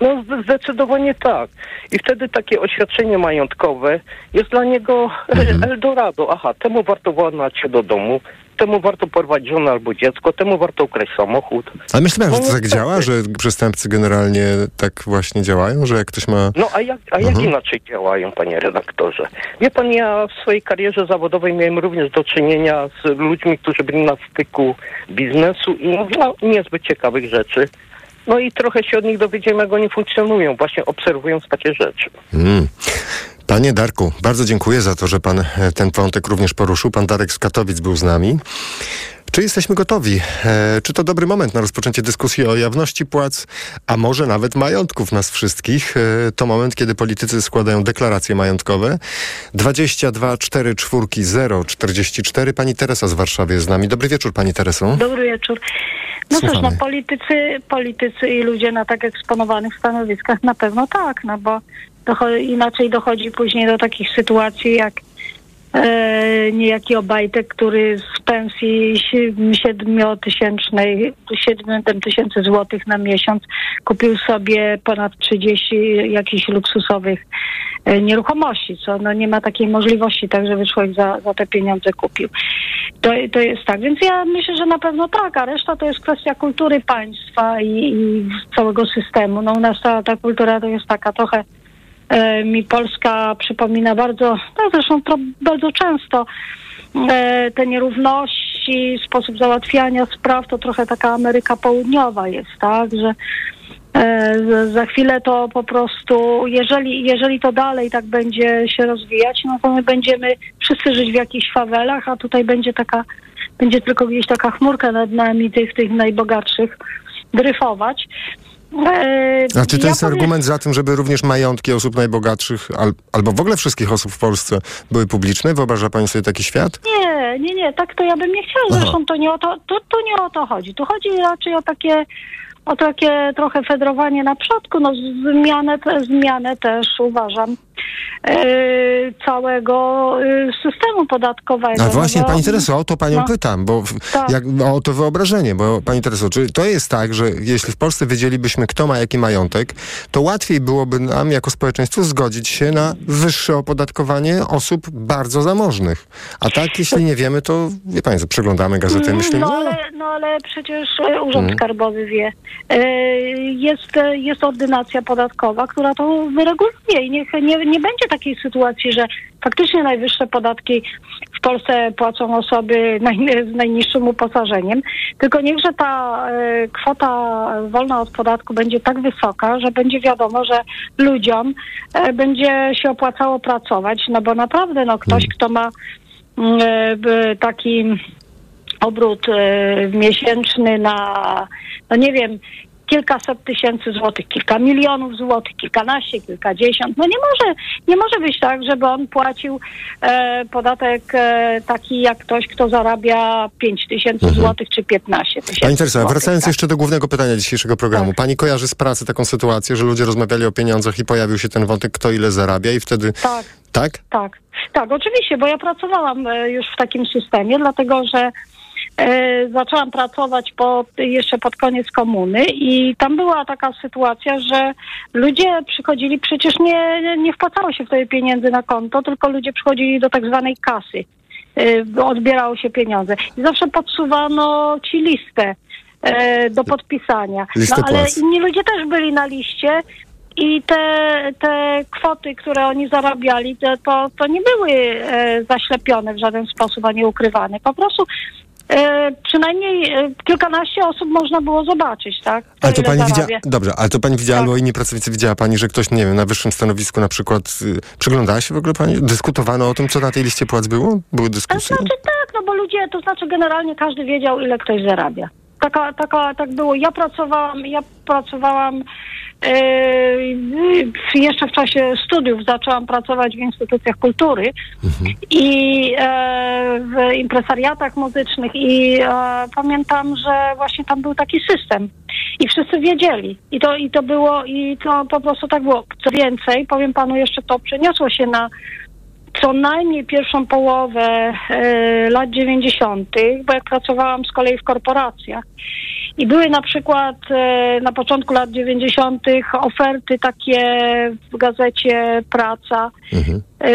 No zde- zdecydowanie tak. I wtedy takie oświadczenie majątkowe jest dla niego Mhm. Eldorado. Aha, temu warto włamać się do domu, temu warto porwać żonę albo dziecko, temu warto ukraść samochód. Ale myślałem, że No to tak działa, że przestępcy generalnie tak właśnie działają, że jak ktoś ma... No a jak, a jak Mhm. inaczej działają, panie redaktorze? Wie pan, ja w swojej karierze zawodowej miałem również do czynienia z ludźmi, którzy byli na styku biznesu i no, niezbyt ciekawych rzeczy. No i trochę się od nich dowiedziałem, jak oni funkcjonują, właśnie obserwując takie rzeczy. Mm. Panie Darku, bardzo dziękuję za to, że pan e, ten wątek również poruszył. Pan Darek z Katowic był z nami. Czy jesteśmy gotowi? E, czy to dobry moment na rozpoczęcie dyskusji o jawności płac, a może nawet majątków nas wszystkich? E, to moment, kiedy politycy składają deklaracje majątkowe. 22 4 4 0 44. Pani Teresa z Warszawy jest z nami. Dobry wieczór, pani Tereso. Dobry wieczór. No cóż, Słuchamy. no politycy, politycy i ludzie na tak eksponowanych stanowiskach na pewno tak, no bo docho- inaczej dochodzi później do takich sytuacji jak e, niejaki Obajtek, który z pensji siedmiotysięcznej, 7 tysięcy złotych na miesiąc kupił sobie ponad 30 jakichś luksusowych e, nieruchomości, co no nie ma takiej możliwości, tak żeby człowiek za, za te pieniądze kupił. To, to jest tak, więc ja myślę, że na pewno tak, a reszta to jest kwestia kultury państwa i, i całego systemu. No u nas ta, ta kultura to jest taka trochę mi Polska przypomina bardzo, no zresztą to bardzo często e, te nierówności, sposób załatwiania spraw to trochę taka Ameryka Południowa jest, tak, że e, za chwilę to po prostu, jeżeli, jeżeli to dalej tak będzie się rozwijać, no to my będziemy wszyscy żyć w jakichś fawelach, a tutaj będzie taka, będzie tylko gdzieś taka chmurka nad nami tych, tych najbogatszych dryfować. E, A czy to ja jest powiem- argument za tym, żeby również majątki osób najbogatszych, al, albo w ogóle wszystkich osób w Polsce były publiczne? Wyobraża pani sobie taki świat? Nie, nie, nie, tak to ja bym nie chciała. Aha. Zresztą to nie o to, to, to nie o to chodzi. Tu chodzi raczej o takie o takie trochę fedrowanie na przodku, no zmianę, te- zmianę też uważam e, całego e, systemu podatkowego. A właśnie, no bo- pani Tereso, o to panią no. pytam, bo Tak. jak, o to wyobrażenie, bo pani Tereso, czy to jest tak, że jeśli w Polsce wiedzielibyśmy, kto ma jaki majątek, to łatwiej byłoby nam jako społeczeństwo zgodzić się na wyższe opodatkowanie osób bardzo zamożnych. A tak, jeśli nie wiemy, to wie pani, przeglądamy gazetę i myślimy, No no, ale, no ale przecież e, Urząd Mhm. Skarbowy wie. E, Jest, jest ordynacja podatkowa, która to wyreguluje i niech nie, nie będzie takiej sytuacji, że faktycznie najwyższe podatki w Polsce płacą osoby naj, z najniższym uposażeniem, tylko niechże ta e, kwota wolna od podatku będzie tak wysoka, że będzie wiadomo, że ludziom e, będzie się opłacało pracować, no bo naprawdę no ktoś, kto ma mm, taki obrót e, miesięczny na, no nie wiem, kilkaset tysięcy złotych, kilka milionów złotych, kilkanaście, kilkadziesiąt. No nie może, nie może być tak, żeby on płacił e, podatek e, taki jak ktoś, kto zarabia pięć tysięcy złotych czy piętnaście tysięcy Pani Teresa, złotych, wracając tak? jeszcze do głównego pytania dzisiejszego programu. Pani kojarzy z pracy taką sytuację, że ludzie rozmawiali o pieniądzach i pojawił się ten wątek, kto ile zarabia i wtedy... Tak. Tak? Tak, tak, oczywiście, bo ja pracowałam e, już w takim systemie, dlatego że zaczęłam pracować po, jeszcze pod koniec komuny i tam była taka sytuacja, że ludzie przychodzili, przecież nie, nie wpłacało się wtedy pieniędzy na konto, tylko ludzie przychodzili do tak zwanej kasy. E, odbierało się pieniądze. I zawsze podsuwano ci listę e, do podpisania. No ale inni ludzie też byli na liście i te, te kwoty, które oni zarabiali, to, to, to nie były e, zaślepione w żaden sposób, ani ukrywane. Po prostu e, przynajmniej e, kilkanaście osób można było zobaczyć, tak? Ale to pani widziała, dobrze, ale to pani widziała, Tak. albo inni pracownicy widziała pani, że ktoś, nie wiem, na wyższym stanowisku na przykład, y, przyglądała się w ogóle pani? Dyskutowano o tym, co na tej liście płac było? Były To dyskusje? znaczy tak, no bo ludzie, to znaczy generalnie każdy wiedział, ile ktoś zarabia. Taka, taka, tak było. Ja pracowałam, ja pracowałam jeszcze w czasie studiów zaczęłam pracować w instytucjach kultury i e, w impresariatach muzycznych i e, pamiętam, że właśnie tam był taki system i wszyscy wiedzieli i to, i to było i to po prostu tak było. Co więcej, powiem panu jeszcze to przeniosło się na co najmniej pierwszą połowę e, lat 90., bo jak pracowałam z kolei w korporacjach. I były na przykład e, na początku lat 90. oferty takie w gazecie Praca e,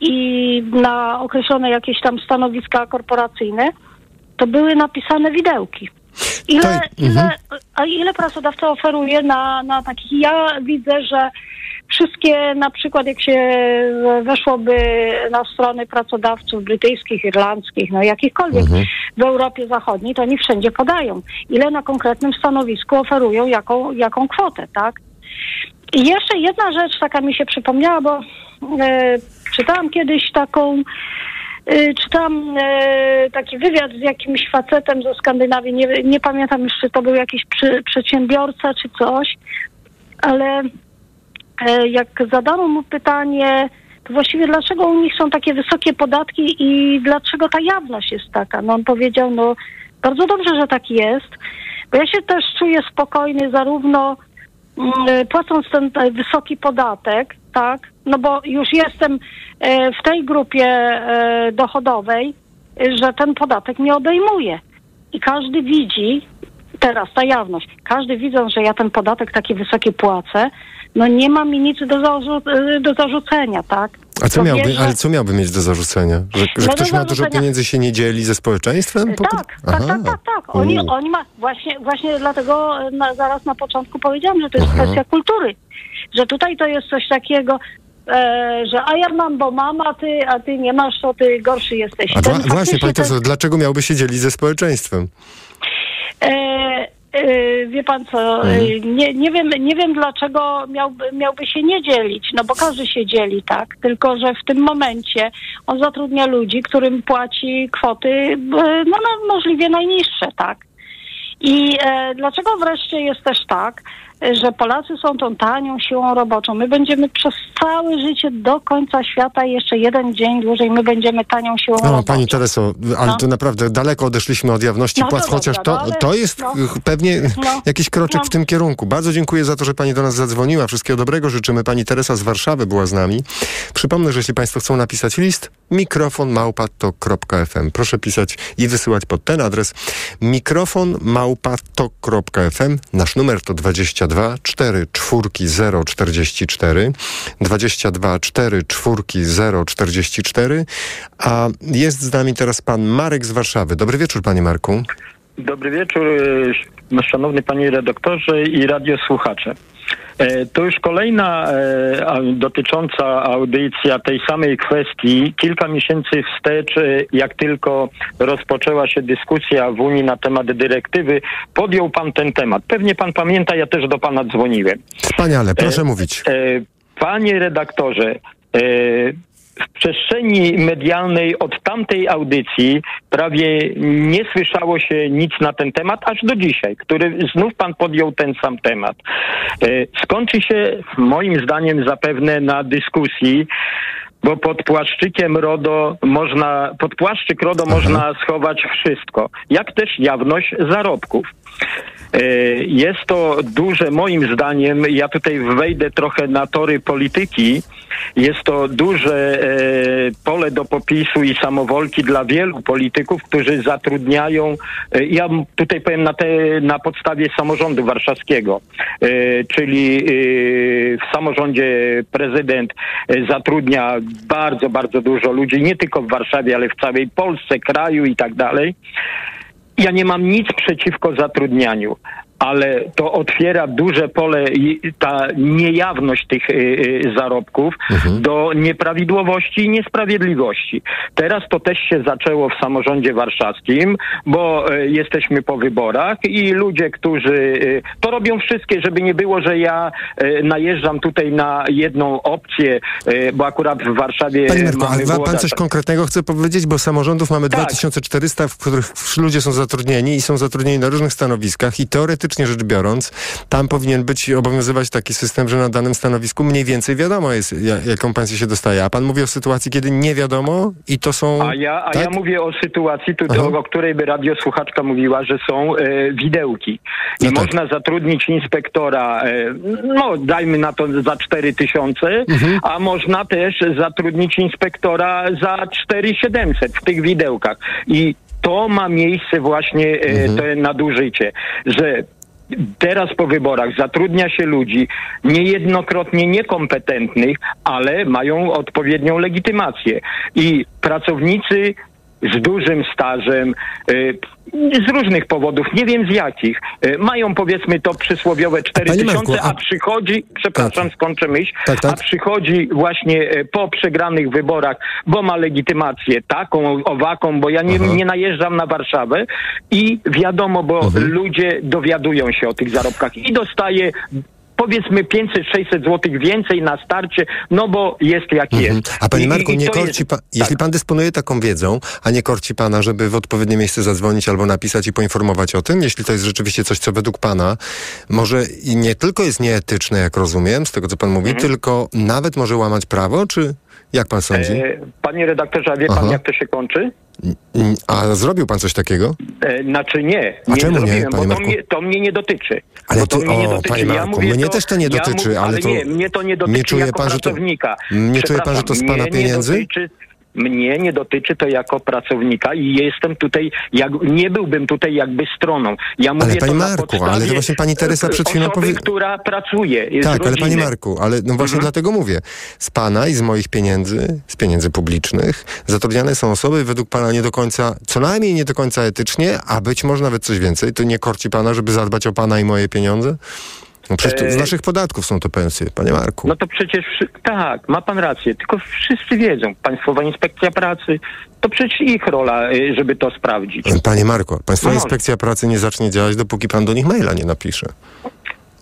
i na określone jakieś tam stanowiska korporacyjne, to były napisane widełki. Ile, ile, a ile pracodawca oferuje na, na takich? Ja widzę, że wszystkie, na przykład jak się weszłoby na strony pracodawców brytyjskich, irlandzkich, no jakichkolwiek w Europie Zachodniej, to oni wszędzie podają, ile na konkretnym stanowisku oferują, jaką, jaką kwotę, tak? I jeszcze jedna rzecz taka mi się przypomniała, bo e, czytałam kiedyś taką Y, Czytałam e, taki wywiad z jakimś facetem ze Skandynawii. Nie, nie pamiętam już, czy to był jakiś przy, przedsiębiorca, czy coś, ale e, jak zadano mu pytanie, to właściwie dlaczego u nich są takie wysokie podatki i dlaczego ta jawność jest taka? No on powiedział, no bardzo dobrze, że tak jest, bo ja się też czuję spokojny zarówno mm, płacąc ten e, wysoki podatek, tak, no bo już jestem e, w tej grupie e, dochodowej, e, że ten podatek mnie odejmuje. I każdy widzi, teraz ta jawność, każdy widząc, że ja ten podatek taki wysoki płacę, no nie ma mi nic do, zarzu- e, do zarzucenia, tak? A co miałby, ale co miałby mieć do zarzucenia? Że, że No ktoś ma dużo pieniędzy się nie dzieli ze społeczeństwem? Po- Tak, tak, tak, tak, tak. Oni, oni ma, właśnie, właśnie dlatego e, na, zaraz na początku powiedziałam, że to jest Aha. kwestia kultury. Że tutaj to jest coś takiego, e, że a ja mam, bo mam, a ty, a ty nie masz, to ty gorszy jesteś. A Ten wła- właśnie, pani ten- profesor, dlaczego miałby się dzielić ze społeczeństwem? E, wie pan co, Mhm. e, nie, nie, wiem, nie wiem dlaczego miałby, miałby się nie dzielić, no bo każdy się dzieli, tak? Tylko, że w tym momencie on zatrudnia ludzi, którym płaci kwoty e, no, no możliwie najniższe, tak? I e, dlaczego wreszcie jest też tak, że Polacy są tą tanią siłą roboczą? My będziemy przez całe życie do końca świata jeszcze jeden dzień dłużej my będziemy tanią siłą No, roboczą. pani Tereso, ale No. to naprawdę daleko odeszliśmy od jawności No to płac, dobra, chociaż no to, ale- to jest no. pewnie No. jakiś kroczek No. w tym kierunku. Bardzo dziękuję za to, że pani do nas zadzwoniła. Wszystkiego dobrego życzymy. Pani Teresa z Warszawy była z nami. Przypomnę, że jeśli państwo chcą napisać list, mikrofon małpa.tok.fm. Proszę pisać i wysyłać pod ten adres mikrofon małpa.tok.fm. Nasz numer to 22 4 czwórki 044 22 4 czwórki 044 a jest z nami teraz pan Marek z Warszawy. Dobry wieczór, panie Marku. Dobry wieczór, e, szanowny panie redaktorze i radiosłuchacze. E, To już kolejna e, dotycząca audycja tej samej kwestii. Kilka miesięcy wstecz, e, jak tylko rozpoczęła się dyskusja w Unii na temat dyrektywy, podjął pan ten temat. Pewnie pan pamięta, ja też do pana dzwoniłem. Wspaniale, proszę mówić. E, Panie redaktorze, w przestrzeni medialnej od tamtej audycji prawie nie słyszało się nic na ten temat, aż do dzisiaj, który znów pan podjął ten sam temat. E, Skończy się moim zdaniem zapewne na dyskusji, bo pod płaszczykiem RODO można, pod płaszczyk RODO można schować wszystko, jak też jawność zarobków. E, Jest to duże, moim zdaniem, ja tutaj wejdę trochę na tory polityki, jest to duże e, pole do popisu i samowolki dla wielu polityków, którzy zatrudniają, e, ja tutaj powiem na, te, na podstawie samorządu warszawskiego, czyli w samorządzie prezydent zatrudnia bardzo, bardzo dużo ludzi, nie tylko w Warszawie, ale w całej Polsce, kraju i tak dalej. Ja nie mam nic przeciwko zatrudnianiu, ale to otwiera duże pole ta niejawność tych y, y, zarobków do nieprawidłowości i niesprawiedliwości. Teraz to też się zaczęło w samorządzie warszawskim, bo y, jesteśmy po wyborach i ludzie, którzy to robią wszystkie, żeby nie było, że ja najeżdżam tutaj na jedną opcję, bo akurat w Warszawie Panie Marku, mamy ale pan coś konkretnego chce powiedzieć, bo samorządów mamy Tak. 2400, w których ludzie są zatrudnieni i są zatrudnieni na różnych stanowiskach i teoretycznie teoretycznie rzecz biorąc, tam powinien być, obowiązywać taki system, że na danym stanowisku mniej więcej wiadomo jest, jaką pensję się dostaje. A pan mówi o sytuacji, kiedy nie wiadomo i to są... A ja, a tak? ja mówię o sytuacji, tutaj, o której by radiosłuchaczka mówiła, że są e, widełki. I No tak. można zatrudnić inspektora, e, no dajmy na to za 4 tysiące, Mhm. a można też zatrudnić inspektora za 4700 w tych widełkach. I to ma miejsce właśnie e, Mhm. to nadużycie, że teraz po wyborach zatrudnia się ludzi niejednokrotnie niekompetentnych, ale mają odpowiednią legitymację. I pracownicy z dużym stażem, y, z różnych powodów, nie wiem z jakich, y, mają powiedzmy to przysłowiowe 4 Panie tysiące, Marku, a- a przychodzi, przepraszam, skończę myśl, Tak, tak. a przychodzi właśnie y, po przegranych wyborach, bo ma legitymację taką, owaką, bo ja nie, nie najeżdżam na Warszawę i wiadomo, bo Mhm. ludzie dowiadują się o tych zarobkach i dostaje powiedzmy 500-600 złotych więcej na starcie, no bo jest jak Mhm. jest. A panie I- Marku, i nie to korci jest- pan, jeśli pan dysponuje taką wiedzą, a nie korci pana, żeby w odpowiednie miejsce zadzwonić albo napisać i poinformować o tym, jeśli to jest rzeczywiście coś, co według pana może i nie tylko jest nieetyczne, jak rozumiem, z tego co pan mówi, Mhm. tylko nawet może łamać prawo, czy jak pan sądzi? E, Panie redaktorze, a wie pan Aha. jak to się kończy? Mm, A zrobił pan coś takiego? E, znaczy nie, A nie czemu nie, panie bo to Marku? mnie, to mnie nie dotyczy. Ale to tu- mnie nie o, dotyczy. panie ja Marku, mówię mnie to, też to nie ja dotyczy, mówię, ale ale to nie, mnie to nie nie dotyczy czuje jako pan, że to- pracownika. nie czuje pan, że to z pana pieniędzy? Nie dotyczy, mnie nie dotyczy to jako pracownika i jestem tutaj, jak, nie byłbym tutaj jakby stroną. Ja mówię panie to na Marku, ale to właśnie pani Teresa przed chwilą osoby, powie- która pracuje Tak, ale panie Marku, ale no właśnie Mhm. dlatego mówię. Z pana i z moich pieniędzy, z pieniędzy publicznych, zatrudniane są osoby według pana nie do końca, co najmniej nie do końca etycznie, a być może nawet coś więcej. To nie korci pana, żeby zadbać o pana i moje pieniądze? No przecież to z E, naszych podatków są to pensje, panie Marku. No to przecież tak, ma pan rację, tylko wszyscy wiedzą, Państwowa Inspekcja Pracy, to przecież ich rola, y, żeby to sprawdzić. Panie Marku, Państwowa No. Inspekcja Pracy nie zacznie działać, dopóki pan do nich maila nie napisze.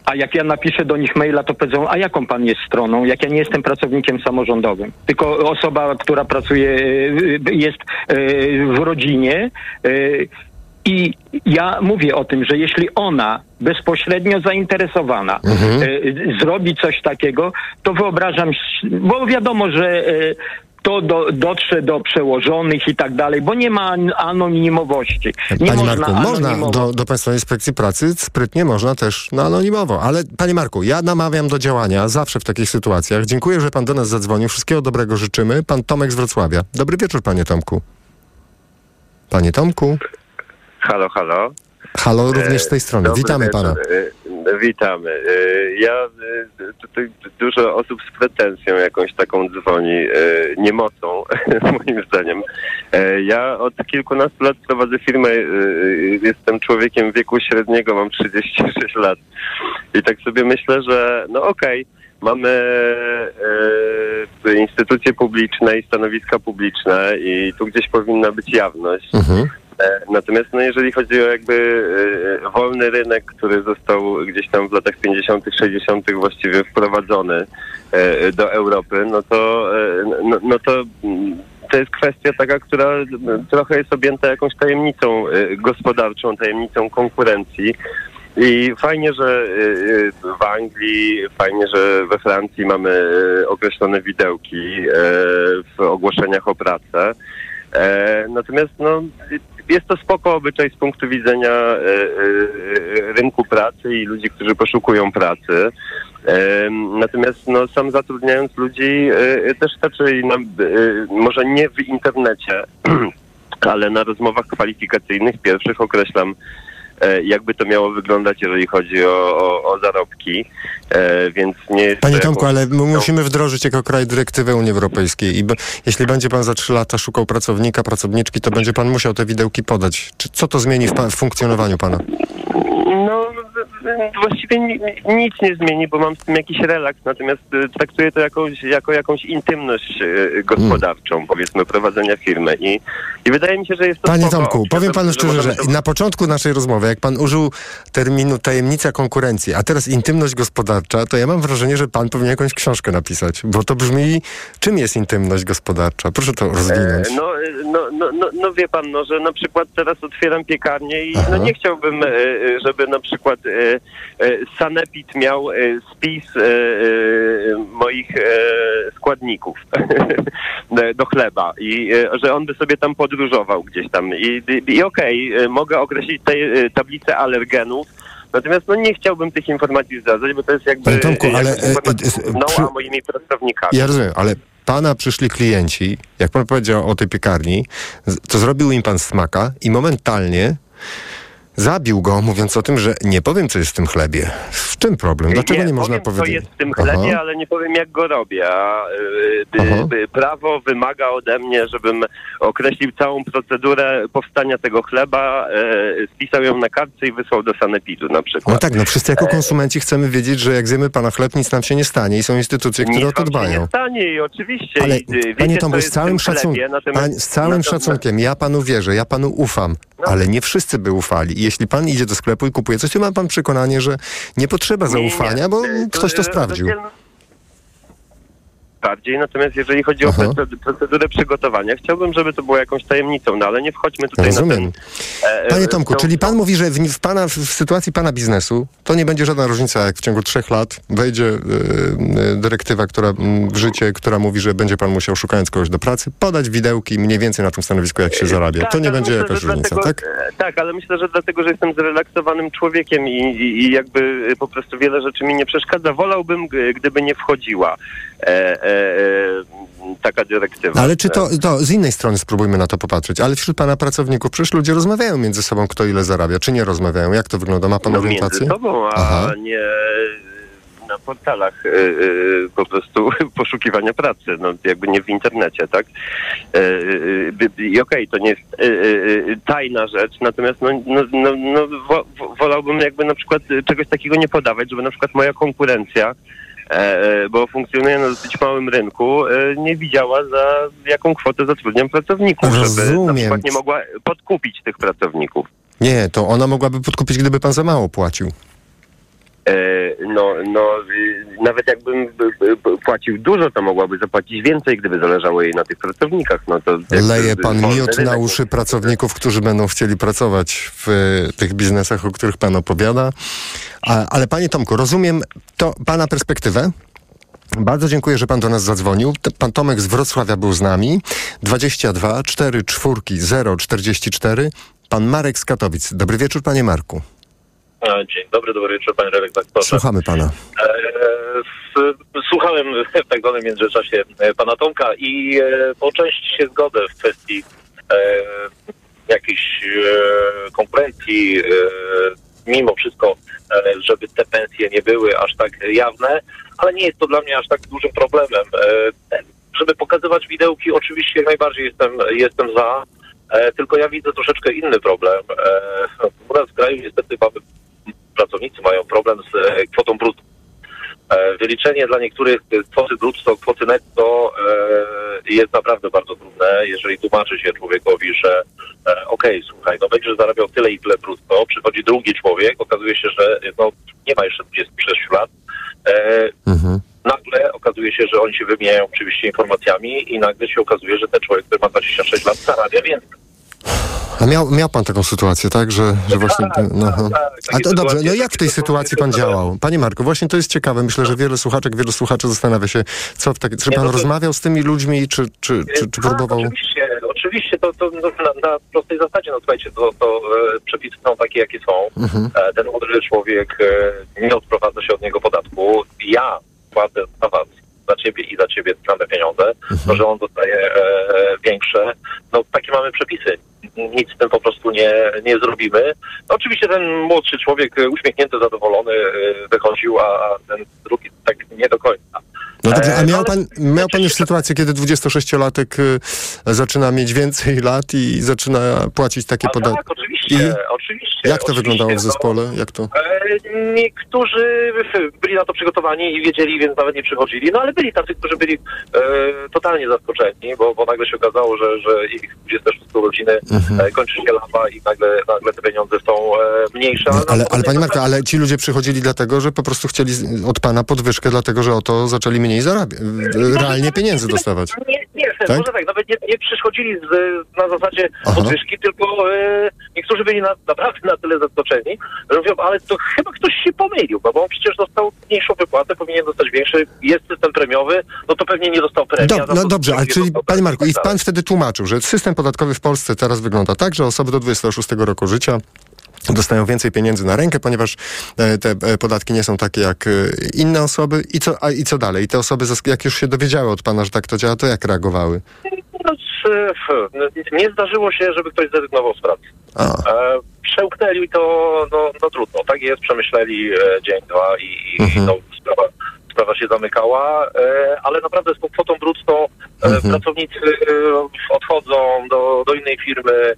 A jak ja napiszę do nich maila, to powiedzą, a jaką pan jest stroną? Jak ja nie jestem pracownikiem samorządowym, tylko osoba, która pracuje, y, jest w rodzinie. I ja mówię o tym, że jeśli ona bezpośrednio zainteresowana Mhm. y, zrobi coś takiego, to wyobrażam, bo wiadomo, że y, to do, dotrze do przełożonych i tak dalej, bo nie ma an- anonimowości. Nie Panie można Marku, można do, do Państwowej Inspekcji Pracy sprytnie można też na anonimowo. Ale panie Marku, ja namawiam do działania zawsze w takich sytuacjach. Dziękuję, że pan do nas zadzwonił. Wszystkiego dobrego życzymy. Pan Tomek z Wrocławia. Dobry wieczór, panie Tomku. Panie Tomku. Halo, halo. Halo, również z tej strony. Dobry Witamy wieczór. pana. E, Witamy. E, Ja e, tutaj dużo osób z pretensją jakąś taką dzwoni, e, niemocą moim zdaniem. E, Ja od kilkunastu lat prowadzę firmę, e, jestem człowiekiem wieku średniego, mam 36 lat i tak sobie myślę, że no okej, mamy e, instytucje publiczne i stanowiska publiczne i tu gdzieś powinna być jawność. Mhm. E, Natomiast no, jeżeli chodzi o jakby e, wolny rynek, który został gdzieś tam w latach 50., 60. właściwie wprowadzony e, do Europy, no to, no, no to mm, to jest kwestia taka, która mm, trochę jest objęta jakąś tajemnicą gospodarczą, tajemnicą konkurencji. I fajnie, że w Anglii, fajnie, że we Francji mamy określone widełki w ogłoszeniach o pracę. Natomiast no, jest to spoko obyczaj z punktu widzenia e, e, rynku pracy i ludzi, którzy poszukują pracy. E, natomiast no, sam zatrudniając ludzi e, też raczej e, może nie w internecie, ale na rozmowach kwalifikacyjnych pierwszych określam e, jakby to miało wyglądać, jeżeli chodzi o, o, o zarobki, e, więc nie Panie to Tomku, jakąś- ale my musimy wdrożyć jako kraj dyrektywę Unii Europejskiej i b- jeśli będzie pan za trzy lata szukał pracownika, pracowniczki, to będzie pan musiał te widełki podać. Czy, co to zmieni w, pa- w funkcjonowaniu pana? No, właściwie ni, nic nie zmieni, bo mam z tym jakiś relaks, natomiast y, traktuję to jakąś, jako jakąś intymność y, gospodarczą, powiedzmy, prowadzenia firmy i, i wydaje mi się, że jest to Panie. Tomku, powiem panu szczerze, że na początku naszej rozmowy, jak pan użył terminu tajemnica konkurencji, a teraz intymność gospodarcza, to ja mam wrażenie, że pan powinien jakąś książkę napisać, bo to brzmi, czym jest intymność gospodarcza? Proszę to rozwinąć. E, No, e, no, no, no, no wie pan, no, że na przykład teraz otwieram piekarnię i Aha. no nie chciałbym, e, e, żeby na przykład e, e, Sanepid miał e, spis moich składników do chleba i że on by sobie tam podróżował gdzieś tam i, i, okej, e, mogę określić te tablicę alergenów, Natomiast no nie chciałbym tych informacji zdradzać, bo to jest jakby Panie Tomku, ale, mną, przy- a moimi pracownikami. Ja rozumiem, ale pana przyszli klienci, jak pan powiedział o tej piekarni, to zrobił im pan smaka i momentalnie zabił go, mówiąc o tym, że nie powiem, co jest w tym chlebie. W czym problem? Dlaczego nie, można powiem, powiedzieć? co jest w tym chlebie, Aha. ale nie powiem, jak go robię. A, y, y, y, prawo wymaga ode mnie, żebym określił całą procedurę powstania tego chleba, y, spisał ją na kartce i wysłał do sanepidu na przykład. No tak, no wszyscy jako konsumenci chcemy wiedzieć, że jak zjemy pana chleb, nic nam się nie stanie i są instytucje, które Nic o to dbają. nie stanie i oczywiście. Ale i, y, panie Tomku, z całym, chlebie, szacunkiem, natomiast- pań, z całym natomiast- szacunkiem, ja panu wierzę, ja panu ufam, No. ale nie wszyscy by ufali. Jeśli pan idzie do sklepu i kupuje coś, to ma pan przekonanie, że nie potrzeba zaufania, bo ktoś to sprawdził. Bardziej, natomiast jeżeli chodzi o Aha. proce- procedurę przygotowania, chciałbym, żeby to było jakąś tajemnicą, no ale nie wchodźmy tutaj na Rozumiem. ten... e, Panie Tomku, tą- czyli pan mówi, że w, w, pana, w sytuacji pana biznesu to nie będzie żadna różnica, jak w ciągu trzech lat wejdzie y, y, dyrektywa, która w życie, która mówi, że będzie pan musiał, szukając kogoś do pracy, podać widełki mniej więcej na tym stanowisku, jak się zarabia. Tak, to nie będzie myślę, jakaś różnica, dlatego, tak? Tak, ale myślę, że dlatego, że jestem zrelaksowanym człowiekiem i, i, i jakby po prostu wiele rzeczy mi nie przeszkadza. Wolałbym, gdyby nie wchodziła e, taka dyrektywa. Ale czy to, to z innej strony spróbujmy na to popatrzeć, ale wśród pana pracowników przecież ludzie rozmawiają między sobą, kto ile zarabia, czy nie rozmawiają? Jak to wygląda? Ma pan no, orientację? między sobą, a Aha. nie na portalach e, e, po prostu poszukiwania pracy, no jakby nie w internecie, tak? E, e, by- I okej, to nie jest e, e, e, tajna rzecz, natomiast no, no, no, no, wo, wo- wolałbym jakby na przykład e, czegoś takiego nie podawać, żeby na przykład moja konkurencja e, e, bo funkcjonuje na dosyć małym rynku, e, nie widziała za jaką kwotę zatrudniam pracowników, żeby na Rozumiem. przykład nie mogła podkupić tych pracowników. Nie, to ona mogłaby podkupić, gdyby pan za mało płacił. E, No, no, y, nawet jakbym płacił dużo, to mogłaby zapłacić więcej, gdyby zależało jej na tych pracownikach. No to Leje pan miód na uszy pracowników, którzy będą chcieli pracować w e, tych biznesach, o których pan opowiada. A, ale panie Tomku, rozumiem to pana perspektywę. Bardzo dziękuję, że pan do nas zadzwonił. Pan Tomek z Wrocławia był z nami. 22 4 4 0 44. Pan Marek z Katowic. Dobry wieczór, panie Marku. Dzień dobry, dobry wieczór, panie redaktorze. Słuchamy pana. E, Słuchałem w tak zwanym międzyczasie pana Tomka i e, po części się zgodzę w kwestii e, jakiejś konkurencji, mimo wszystko, żeby te pensje nie były aż tak jawne, ale nie jest to dla mnie aż tak dużym problemem. Żeby pokazywać widełki, oczywiście najbardziej jestem, jestem za, tylko ja widzę troszeczkę inny problem. U nas w kraju niestety mamy pracownicy mają problem z e, kwotą brutto. E, Wyliczenie dla niektórych kwoty brutto, kwoty netto e, jest naprawdę bardzo trudne, jeżeli tłumaczy się człowiekowi, że okej, słuchaj, no będziesz zarabiał tyle i tyle brutto, przychodzi drugi człowiek, okazuje się, że no, nie ma jeszcze 26 lat, e, nagle okazuje się, że oni się wymieniają oczywiście informacjami i nagle się okazuje, że ten człowiek, który ma 26 lat, zarabia więcej. A miał, miał pan taką sytuację, tak? Że, że właśnie. No, aha. A to dobrze, no jak w tej sytuacji pan działał? Panie Marku, właśnie to jest ciekawe. Myślę, że wiele słuchaczek, wielu słuchaczy zastanawia się, co w tak. Czy pan no rozmawiał z tymi ludźmi, czy, czy, czy, czy Tak, próbował. Oczywiście, oczywiście to, to no, na, na prostej zasadzie, no słuchajcie, to, to e, przepisy są takie, jakie są. Mhm. E, ten młody człowiek e, nie odprowadza się od niego podatku. Ja płacę za was, za ciebie i za ciebie same pieniądze, to, że on dostaje e, większe. No takie mamy przepisy. Nic z tym po prostu nie, nie zrobimy. No, oczywiście ten młodszy człowiek e, uśmiechnięty, zadowolony e, wychodził, a ten drugi tak nie do końca. No dobrze, a E, miał pan, miał pan już sytuację, kiedy 26-latek y, zaczyna mieć więcej lat i zaczyna płacić takie podatki? tak, oczywiście, oczywiście. Jak to wyglądało w zespole? Jak to? E, Niektórzy byli na to przygotowani i wiedzieli, więc nawet nie przychodzili. No ale byli tacy, którzy byli e, totalnie zaskoczeni, bo, bo nagle się okazało, że, że ich 26 rodziny Mhm. e, kończy się lata i nagle, nagle te pieniądze są e, mniejsze. No, ale, no, ale Pani Marta, ale ci ludzie przychodzili dlatego, że po prostu chcieli od Pana podwyżkę, dlatego że oto zaczęli mniej zarabiać, realnie pieniędzy dostawać. Nie, nie, Tak? może tak, nawet nie, nie przychodzili z, na zasadzie Aha. podwyżki, tylko e, niektórzy byli na, naprawdę na tyle zaskoczeni, że mówią, ale to chyba ktoś się pomylił, bo on przecież dostał mniejszą wypłatę, powinien dostać większy, jest system premiowy, no to pewnie nie dostał premii. Do, no dobrze, ale czyli Panie Marku, i i tak Pan wtedy tłumaczył, że system podatkowy w Polsce teraz wygląda tak, że osoby do 26 roku życia dostają więcej pieniędzy na rękę, ponieważ e, te e, podatki nie są takie jak e, inne osoby. I co, a, I co dalej? I te osoby, jak już się dowiedziały od Pana, że tak to działa, to jak reagowały? Nie zdarzyło się, żeby ktoś zrezygnował z pracy. A. Przełknęli to, no, no trudno, tak jest, przemyśleli dzień, dwa i, Mhm. no, sprawa, sprawa się zamykała, ale naprawdę z tą kwotą brutto e, Mhm. pracownicy odchodzą do, do innej firmy,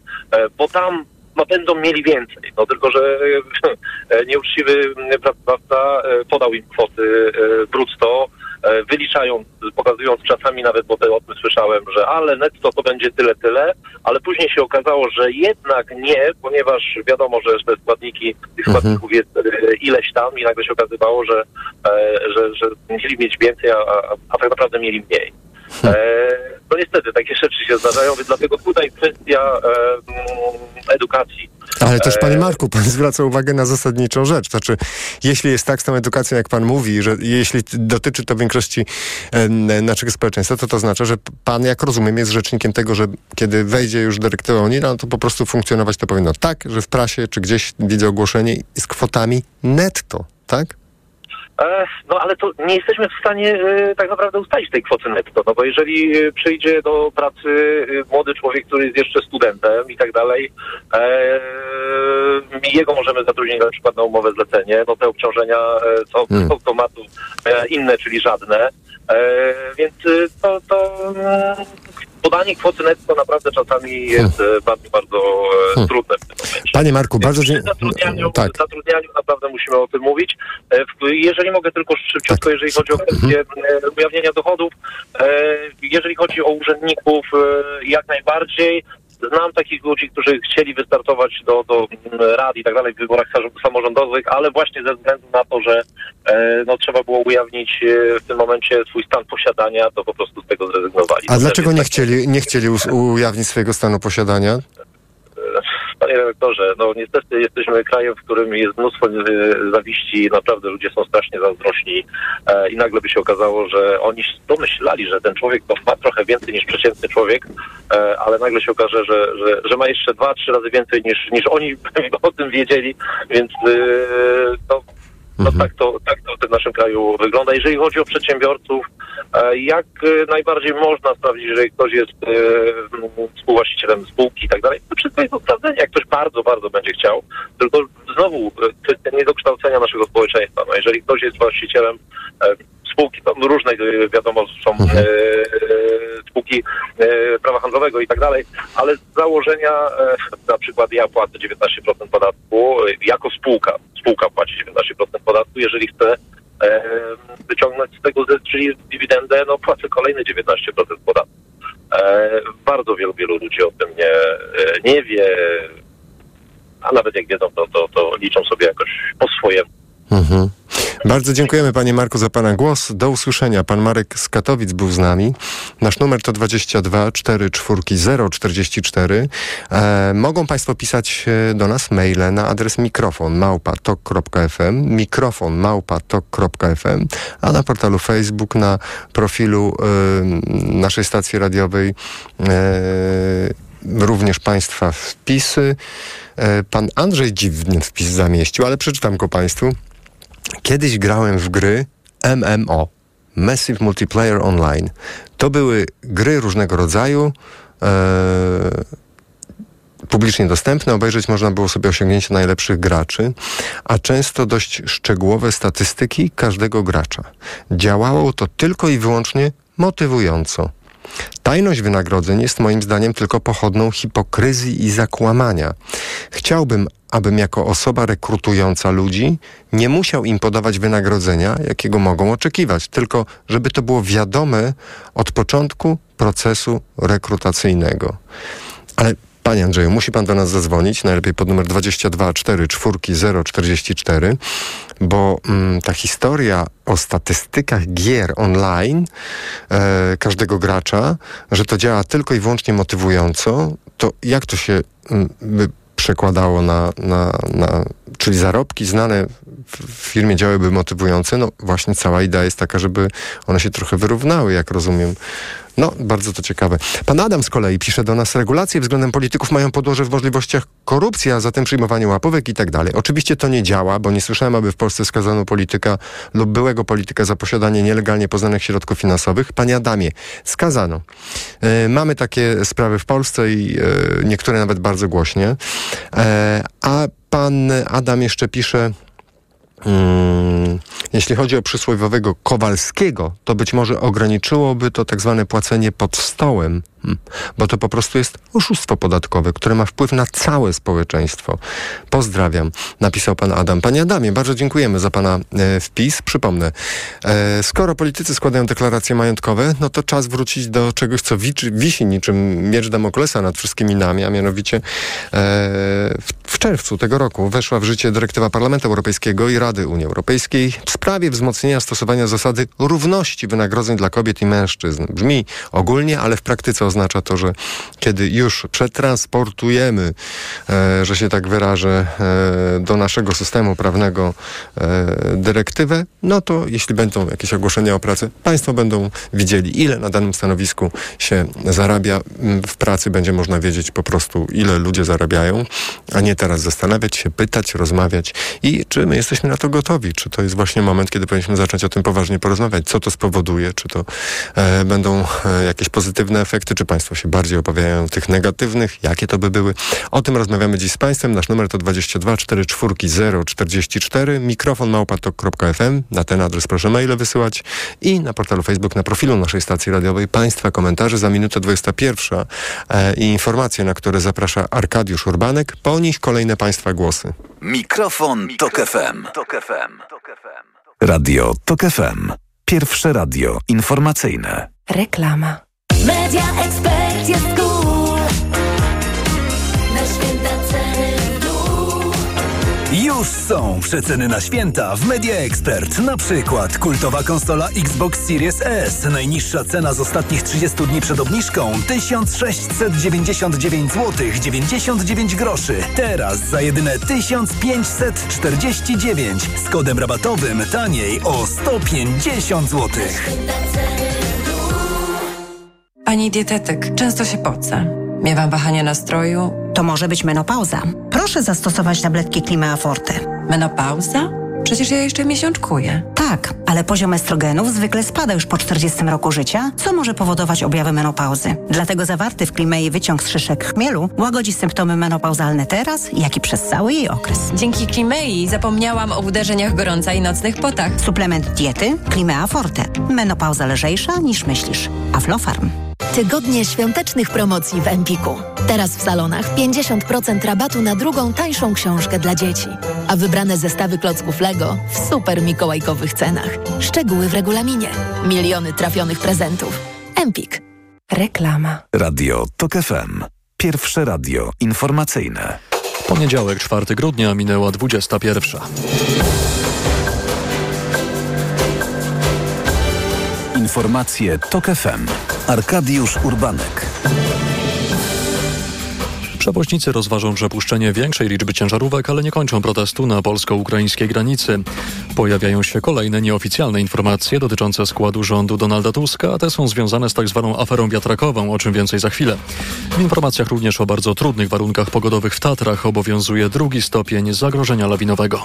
bo tam no, będą mieli więcej, no tylko, że e, nieuczciwy pracodawca e, podał im kwoty e, brutto, e, wyliczając, pokazując czasami nawet, bo o tym słyszałem, że ale netto to będzie tyle, tyle, ale później się okazało, że jednak nie, ponieważ wiadomo, że te składniki, tych Mhm. składników jest e, ileś tam i nagle się okazywało, że, e, że, że mieli mieć więcej, a, a tak naprawdę mieli mniej. E, no niestety, takie rzeczy się zdarzają, więc dlatego tutaj kwestia edukacji. Ale też, Panie E, Marku, Pan zwraca uwagę na zasadniczą rzecz. Znaczy, jeśli jest tak z tą edukacją, jak Pan mówi, że jeśli dotyczy to większości naszego społeczeństwa, to to oznacza, że Pan, jak rozumiem, jest rzecznikiem tego, że kiedy wejdzie już dyrektywa unijna, no to po prostu funkcjonować to powinno tak, że w prasie czy gdzieś widzę ogłoszenie z kwotami netto, tak? E, No ale to nie jesteśmy w stanie e, tak naprawdę ustalić tej kwoty netto, no bo jeżeli e, przyjdzie do pracy młody człowiek, który jest jeszcze studentem i tak dalej, jego możemy zatrudnić na przykład na umowę zlecenie, no te obciążenia są Hmm. z automatu inne, czyli żadne, więc to, to mm, podanie kwoty netto naprawdę czasami jest e, bardzo, bardzo e, trudne w tym momencie. Panie Marku, bardzo dziękuję. zatrudnianiu, Tak. zatrudnianiu naprawdę musimy o tym mówić. E, Jeżeli mogę tylko szybciutko, jeżeli chodzi o kwestię e, ujawnienia dochodów, jeżeli chodzi o urzędników, jak najbardziej. Znam takich ludzi, którzy chcieli wystartować do, do mm, rad i tak dalej w wyborach sam- samorządowych, ale właśnie ze względu na to, że no, trzeba było ujawnić w tym momencie swój stan posiadania, to po prostu z tego zrezygnowali. A dlaczego nie chcieli, nie chcieli ujawnić swojego stanu posiadania? Panie redaktorze, no niestety jesteśmy krajem, w którym jest mnóstwo zawiści, naprawdę ludzie są strasznie zazdrośni e, i nagle by się okazało, że oni domyślali, że ten człowiek to ma trochę więcej niż przeciętny człowiek, e, ale nagle się okaże, że, że, że ma jeszcze dwa, trzy razy więcej niż, niż oni o tym wiedzieli, więc e, to no tak to, tak to w tym naszym kraju wygląda. Jeżeli chodzi o przedsiębiorców, e, jak e, najbardziej można sprawdzić, jeżeli ktoś jest e, m, współwłaścicielem spółki i tak dalej, to wszystko jest do sprawdzenia, jak ktoś bardzo, bardzo będzie chciał. Tylko znowu kwestia niedokształcenia naszego społeczeństwa. No, jeżeli ktoś jest właścicielem spółki, to różne e, wiadomo są e, e, spółki e, prawa handlowego i tak dalej, ale z założenia na przykład ja płacę 19% podatku jako spółka. Spółka płaci 19% podatku, jeżeli chcę e, wyciągnąć z tego zysk, czyli dywidendę, no płacę kolejne 19% podatku. Bardzo wielu, wielu ludzi o tym nie, nie wie, a nawet jak wiedzą, to, to, to liczą sobie jakoś po swojemu. Mhm. Bardzo dziękujemy panie Marku za pana głos. Do usłyszenia. Pan Marek z Katowic był z nami. Nasz numer to 22 44 044. E, mogą państwo pisać e, do nas maile na adres mikrofon małpa.tok.fm mikrofon małpa.tok.fm a na portalu Facebook na profilu e, naszej stacji radiowej e, również państwa wpisy. Pan Andrzej dziwny wpis zamieścił, ale przeczytam go państwu. Kiedyś grałem w gry MMO, Massive Multiplayer Online. To były gry różnego rodzaju, e, publicznie dostępne. Obejrzeć można było sobie osiągnięcia najlepszych graczy, a często dość szczegółowe statystyki każdego gracza. Działało to tylko i wyłącznie motywująco. Tajność wynagrodzeń jest moim zdaniem tylko pochodną hipokryzji i zakłamania. Chciałbym, abym jako osoba rekrutująca ludzi nie musiał im podawać wynagrodzenia, jakiego mogą oczekiwać, tylko żeby to było wiadome od początku procesu rekrutacyjnego. Ale Panie Andrzeju, musi pan do nas zadzwonić, najlepiej pod numer 22 4 4 044, bo mm, ta historia o statystykach gier online e, każdego gracza, że to działa tylko i wyłącznie motywująco, to jak to się mm, przekładało na, na, na, czyli zarobki znane w firmie działałyby motywujące, no właśnie cała idea jest taka, żeby one się trochę wyrównały, jak rozumiem. No, bardzo to ciekawe. Pan Adam z kolei pisze do nas, regulacje względem polityków mają podłoże w możliwościach korupcji, a zatem przyjmowanie łapówek i tak dalej. Oczywiście to nie działa, bo nie słyszałem, aby w Polsce skazano polityka lub byłego polityka za posiadanie nielegalnie poznanych środków finansowych. Panie Adamie, skazano. E, mamy takie sprawy w Polsce i e, niektóre nawet bardzo głośnie. E, a pan Adam jeszcze pisze, Hmm, jeśli chodzi o przysłowiowego Kowalskiego, to być może ograniczyłoby to tak zwane płacenie pod stołem, bo to po prostu jest oszustwo podatkowe, które ma wpływ na całe społeczeństwo. Pozdrawiam, napisał pan Adam. Panie Adamie, bardzo dziękujemy za pana e, wpis. Przypomnę, e, skoro politycy składają deklaracje majątkowe, no to czas wrócić do czegoś, co wiczy, wisi niczym miecz Damoklesa nad wszystkimi nami, a mianowicie e, w, w czerwcu tego roku weszła w życie dyrektywa Parlamentu Europejskiego i Rady Unii Europejskiej w sprawie wzmocnienia stosowania zasady równości wynagrodzeń dla kobiet i mężczyzn. Brzmi ogólnie, ale w praktyce oznacza to, że kiedy już przetransportujemy, e, że się tak wyrażę, e, do naszego systemu prawnego e, dyrektywę, no to jeśli będą jakieś ogłoszenia o pracy, Państwo będą widzieli, ile na danym stanowisku się zarabia. W pracy będzie można wiedzieć po prostu, ile ludzie zarabiają, a nie teraz zastanawiać się, pytać, rozmawiać i czy my jesteśmy na to gotowi, czy to jest właśnie moment, kiedy powinniśmy zacząć o tym poważnie porozmawiać, co to spowoduje, czy to e, będą e, jakieś pozytywne efekty, czy Państwo się bardziej obawiają tych negatywnych, jakie to by były. O tym rozmawiamy dziś z Państwem. Nasz numer to 22 44 044, mikrofon małpatok.fm, na ten adres proszę maile wysyłać i na portalu Facebook, na profilu naszej stacji radiowej Państwa komentarze za minutę 21 e, i informacje, na które zaprasza Arkadiusz Urbanek, po nich kolejne Państwa głosy. Mikrofon, Tok FM. Radio Tok FM. Pierwsze radio informacyjne. Reklama. Media Expert jest cool. Na święta ceny w dół. Już są przeceny na święta w Media Expert. Na przykład kultowa konsola Xbox Series S. Najniższa cena z ostatnich 30 dni przed obniżką 1699 zł 99 groszy. Teraz za jedyne 1549 z kodem rabatowym taniej o 150 zł. Pani dietetyk, często się pocę. Miewam wahania nastroju. To może być menopauza. Proszę zastosować tabletki Klimea Forte. Menopauza? Przecież ja jeszcze miesiączkuję. Tak, ale poziom estrogenów zwykle spada już po 40 roku życia, co może powodować objawy menopauzy. Dlatego zawarty w Klimei wyciąg z szyszek chmielu łagodzi symptomy menopauzalne teraz, jak i przez cały jej okres. Dzięki Klimei zapomniałam o uderzeniach gorąca i nocnych potach. Suplement diety Klimea Forte. Menopauza lżejsza niż myślisz. Aflofarm. Tygodnie świątecznych promocji w Empiku. Teraz w salonach 50% rabatu na drugą tańszą książkę dla dzieci. A wybrane zestawy klocków Lego w super mikołajkowych cenach. Szczegóły w regulaminie. Miliony trafionych prezentów. Empik. Reklama. Radio Tok FM. Pierwsze radio informacyjne. Poniedziałek, 4 grudnia, minęła 21. Informacje Tok FM. Arkadiusz Urbanek. Przewoźnicy rozważą przepuszczenie większej liczby ciężarówek, ale nie kończą protestu na polsko-ukraińskiej granicy. Pojawiają się kolejne nieoficjalne informacje dotyczące składu rządu Donalda Tuska, a te są związane z tak zwaną aferą wiatrakową, o czym więcej za chwilę. W informacjach również o bardzo trudnych warunkach pogodowych w Tatrach obowiązuje drugi stopień zagrożenia lawinowego.